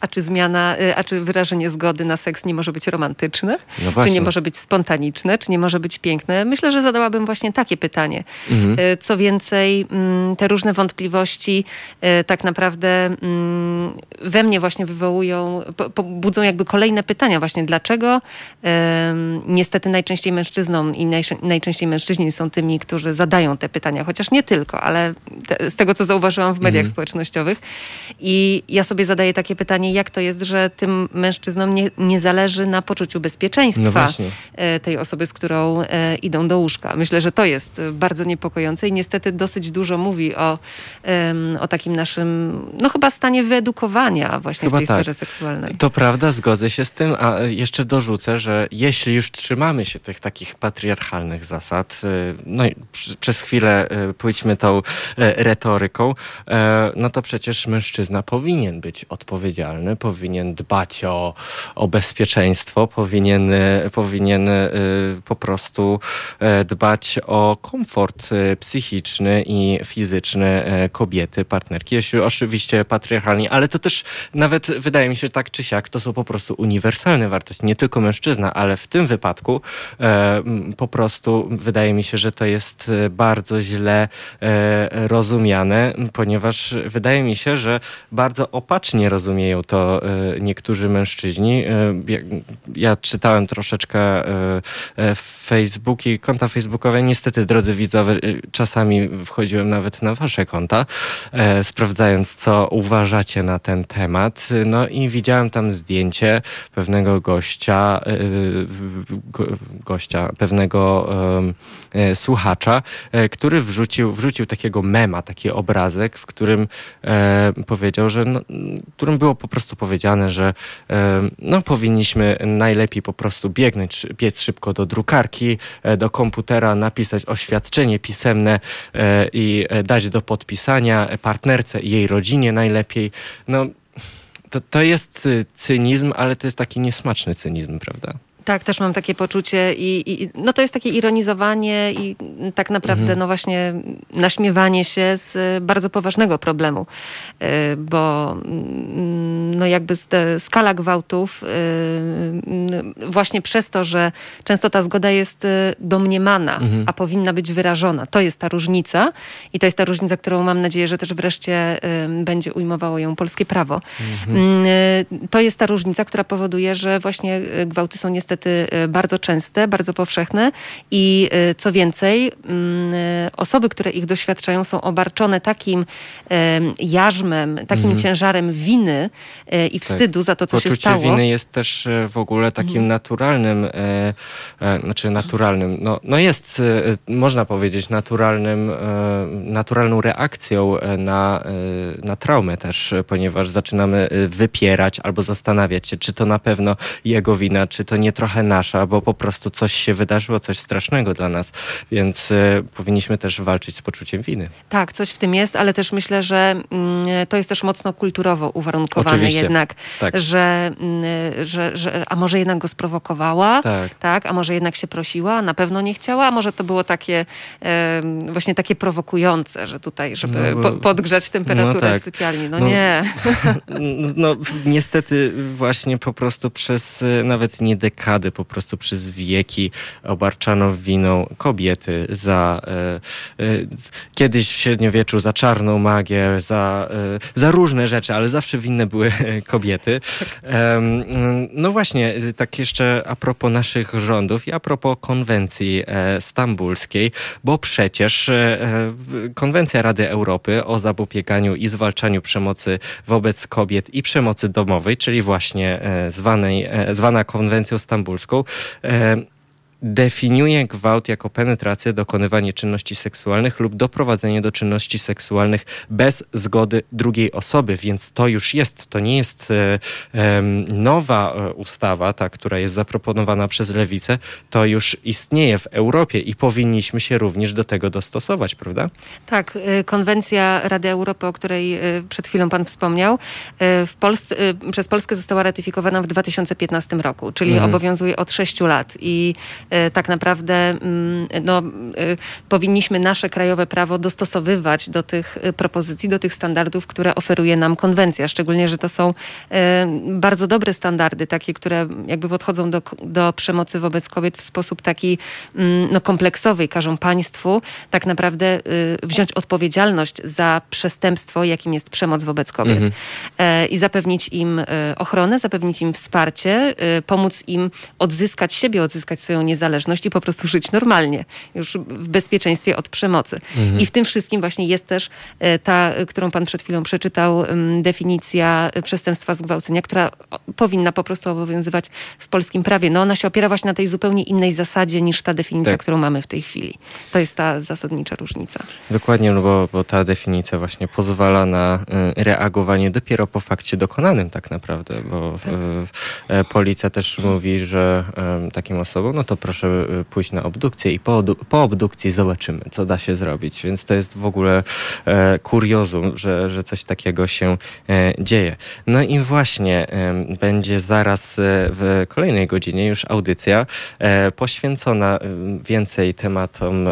A czy zmiana, a czy wyrażenie zgody na seks nie może być romantyczne? No czy nie może być spontaniczne? Czy nie może być piękne? Myślę, że zadałabym właśnie takie pytanie. Mhm. Co więcej, mm, te różne wątpliwości tak naprawdę mm, we mnie właśnie wywołują, budzą jakby kolejne pytania właśnie, dlaczego niestety najczęściej mężczyznom i najczęściej mężczyźni są tymi, którzy zadają te pytania, chociaż nie tylko, ale te, z tego, co zauważyłam w mediach mhm. społecznościowych. I ja sobie zadaję takie pytanie, jak to jest, że tym mężczyznom nie, nie zależy na poczuciu bezpieczeństwa no tej osoby, z którą e, idą do łóżka. Myślę, że to jest bardzo niepokojące i niestety dosyć dużo mówi o, o takim naszym, no chyba stanie wyedukowania właśnie chyba w tej tak. sferze seksualnej. To prawda, zgodzę się z tym, a jeszcze dorzucę, że jeśli już trzymamy się tych takich patriarchalnych zasad, y, no i przez chwilę pójdźmy tą retoryką, no to przecież mężczyzna powinien być odpowiedzialny, powinien dbać o, o bezpieczeństwo, powinien, powinien po prostu dbać o komfort psychiczny i fizyczny kobiety, partnerki. Oczywiście patriarchalnie, ale to też nawet wydaje mi się tak czy siak, to są po prostu uniwersalne wartości. Nie tylko mężczyzna, ale w tym wypadku e, po prostu wydaje mi się, że to jest e, bardzo źle e, rozumiane, ponieważ wydaje mi się, że bardzo opacznie rozumieją to e, niektórzy mężczyźni. E, ja, czytałem troszeczkę e, Facebooki, konta facebookowe. Niestety, drodzy widzowie, czasami wchodziłem nawet na wasze konta, sprawdzając, co uważacie na ten temat. No i widziałem tam zdjęcie pewnego gościa, gościa, pewnego słuchacza, który wrzucił, wrzucił takiego mema, taki obrazek, w którym powiedział, że no, którym było po prostu powiedziane, że no, powinniśmy najlepiej po prostu biegnąć, biec szybko do drukarki, do komputera, napisać oświadczenie pisemne i dać do podpisania partnerce i jej rodzinie najlepiej. No, to, to jest cynizm, ale to jest taki niesmaczny cynizm, prawda? Tak, też mam takie poczucie i, i, no to jest takie ironizowanie i tak naprawdę mhm. no właśnie naśmiewanie się z bardzo poważnego problemu, y, bo mm, no jakby skala gwałtów y, właśnie przez to, że często ta zgoda jest y, domniemana, mhm. a powinna być wyrażona. To jest ta różnica i to jest ta różnica, którą mam nadzieję, że też wreszcie będzie ujmowało ją polskie prawo. Mhm. Mm, to jest ta różnica, która powoduje, że właśnie gwałty są niestety niestety e, bardzo częste, bardzo powszechne i e, co więcej, mm, e, osoby, które ich doświadczają, są obarczone takim jarzmem, takim mhm. ciężarem winy i wstydu tak. za to, co Poczucie się stało. winy jest też w ogóle takim mhm. naturalnym, znaczy naturalnym, no, no jest, można powiedzieć, naturalnym, naturalną reakcją na, na traumę też, ponieważ zaczynamy wypierać albo zastanawiać się, czy to na pewno jego wina, czy to nie trochę trochę nasza, bo po prostu coś się wydarzyło, coś strasznego dla nas, więc y, powinniśmy też walczyć z poczuciem winy. Tak, coś w tym jest, ale też myślę, że y, to jest też mocno kulturowo uwarunkowane Oczywiście. jednak, tak. że, y, że, że, a może jednak go sprowokowała, tak. tak, a może jednak się prosiła, na pewno nie chciała, a może to było takie właśnie takie prowokujące, że tutaj, żeby no, bo, po, podgrzać temperaturę no tak. w sypialni. No, no nie. No niestety właśnie po prostu przez nawet nie dekadę po prostu przez wieki obarczano winą kobiety za e, e, kiedyś w średniowieczu za czarną magię, za, e, za różne rzeczy, ale zawsze winne były kobiety. no właśnie, tak jeszcze a propos naszych rządów i a propos konwencji stambulskiej, bo przecież konwencja Rady Europy o zapobieganiu i zwalczaniu przemocy wobec kobiet i przemocy domowej, czyli właśnie zwanej, zwana konwencją stambulską, stambulską, e, definiuje gwałt jako penetrację, dokonywanie czynności seksualnych lub doprowadzenie do czynności seksualnych bez zgody drugiej osoby, więc to już jest, to nie jest e, e, nowa ustawa, ta, która jest zaproponowana przez Lewicę, to już istnieje w Europie i powinniśmy się również do tego dostosować, prawda? Tak, e, konwencja Rady Europy, o której e, przed chwilą pan wspomniał, e, w Polsce, przez Polskę została ratyfikowana w 2015 roku, czyli mhm. obowiązuje od 6 lat i tak naprawdę mm, no, powinniśmy nasze krajowe prawo dostosowywać do tych propozycji, do tych standardów, które oferuje nam konwencja. Szczególnie, że to są bardzo dobre standardy, takie, które jakby podchodzą do, do przemocy wobec kobiet w sposób taki mm, no, kompleksowy i każą państwu tak naprawdę wziąć odpowiedzialność za przestępstwo, jakim jest przemoc wobec kobiet. Mhm. E, I zapewnić im e, ochronę, zapewnić im wsparcie, e, pomóc im odzyskać siebie, odzyskać swoją niezależność i po prostu żyć normalnie, już w bezpieczeństwie od przemocy. Mhm. I w tym wszystkim właśnie jest też ta, którą pan przed chwilą przeczytał, definicja przestępstwa zgwałcenia, która powinna po prostu obowiązywać w polskim prawie. No ona się opiera właśnie na tej zupełnie innej zasadzie niż ta definicja, tak. którą mamy w tej chwili. To jest ta zasadnicza różnica. Dokładnie, no bo, bo ta definicja właśnie pozwala na y, reagowanie dopiero po fakcie dokonanym tak naprawdę, bo tak. E, policja też mówi, że takim osobom, no to proszę y, pójść na obdukcję i po, po obdukcji zobaczymy, co da się zrobić. Więc to jest w ogóle e, kuriozum, że, że coś takiego się e, dzieje. No i właśnie będzie zaraz w kolejnej godzinie już audycja poświęcona więcej tematom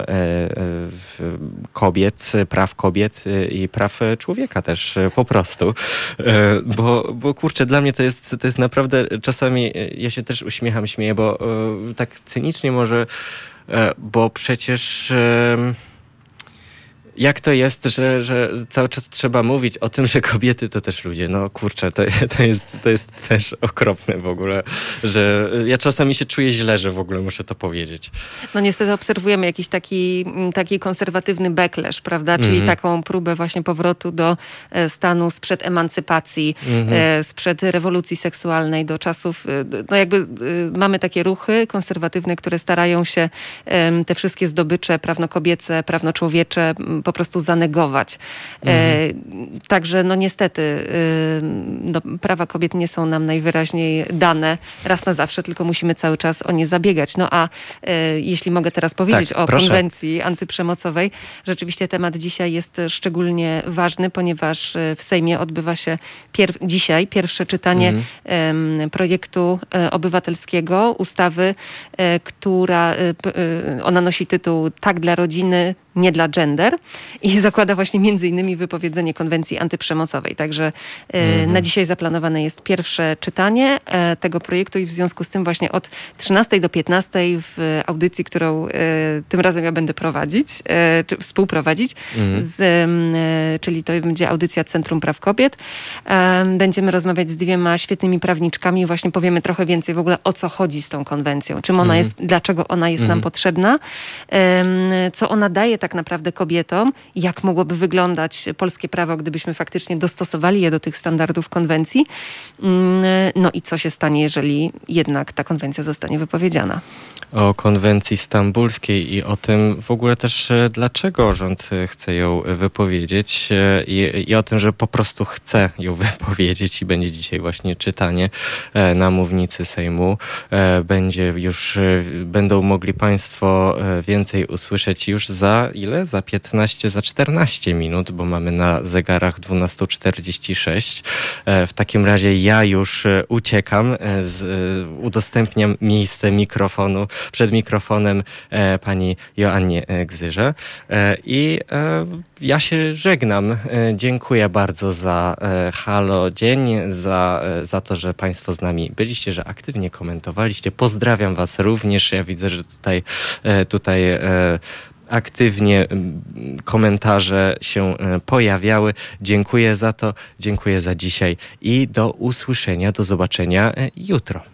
kobiet, praw kobiet i praw człowieka też po prostu. Bo, bo kurczę, dla mnie to jest, to jest naprawdę czasami, ja się też uśmiecham, śmieję, bo tak cynicznie może, bo przecież jak to jest, że, że cały czas trzeba mówić o tym, że kobiety to też ludzie. No kurczę, to, to, jest, to jest też okropne w ogóle, że ja czasami się czuję źle, że w ogóle muszę to powiedzieć. No niestety obserwujemy jakiś taki, taki konserwatywny backlash, prawda? Czyli mm -hmm. taką próbę właśnie powrotu do e, stanu sprzed emancypacji, mm -hmm. sprzed rewolucji seksualnej do czasów, e, no jakby mamy takie ruchy konserwatywne, które starają się te wszystkie zdobycze prawno-kobiece, prawno-człowiecze po prostu zanegować. E, mhm. Także no niestety y, no, prawa kobiet nie są nam najwyraźniej dane raz na zawsze, tylko musimy cały czas o nie zabiegać. No a e, jeśli mogę teraz powiedzieć tak, o proszę. konwencji antyprzemocowej, rzeczywiście temat dzisiaj jest szczególnie ważny, ponieważ e, w Sejmie odbywa się pier dzisiaj pierwsze czytanie mhm. projektu obywatelskiego, ustawy, która ona nosi tytuł Tak dla rodziny, nie dla gender i zakłada właśnie między innymi wypowiedzenie konwencji antyprzemocowej. Także mm. na dzisiaj zaplanowane jest pierwsze czytanie e, tego projektu i w związku z tym właśnie od 13 do 15 w audycji, którą e, tym razem ja będę prowadzić, czy współprowadzić, mm. z, czyli to będzie audycja Centrum Praw Kobiet. Będziemy rozmawiać z dwiema świetnymi prawniczkami i właśnie powiemy trochę więcej w ogóle o co chodzi z tą konwencją, czym ona mm. jest, dlaczego ona jest nam mhm. potrzebna, co ona daje tak naprawdę kobietom, jak mogłoby wyglądać polskie prawo, gdybyśmy faktycznie dostosowali je do tych standardów konwencji. Mm, no i co się stanie, jeżeli jednak ta konwencja zostanie wypowiedziana o konwencji stambulskiej i o tym w ogóle też, e, dlaczego rząd e, chce ją wypowiedzieć e, i, i, o tym, że po prostu chce ją wypowiedzieć i będzie dzisiaj właśnie czytanie na mównicy Sejmu. Będzie już, będą mogli Państwo więcej usłyszeć już za ile? Za 15, za 14 minut, bo mamy na zegarach 12.46. W takim razie ja już uciekam, udostępniam miejsce mikrofonu przed mikrofonem e, pani Joannie e, Gzyrze. E, I ja się żegnam. Dziękuję bardzo za Halo Dzień, za, za to, że Państwo z nami byliście, że aktywnie komentowaliście. Pozdrawiam Was również. Ja widzę, że tutaj, tutaj aktywnie komentarze się pojawiały. Dziękuję za to, dziękuję za dzisiaj i do usłyszenia, do zobaczenia jutro.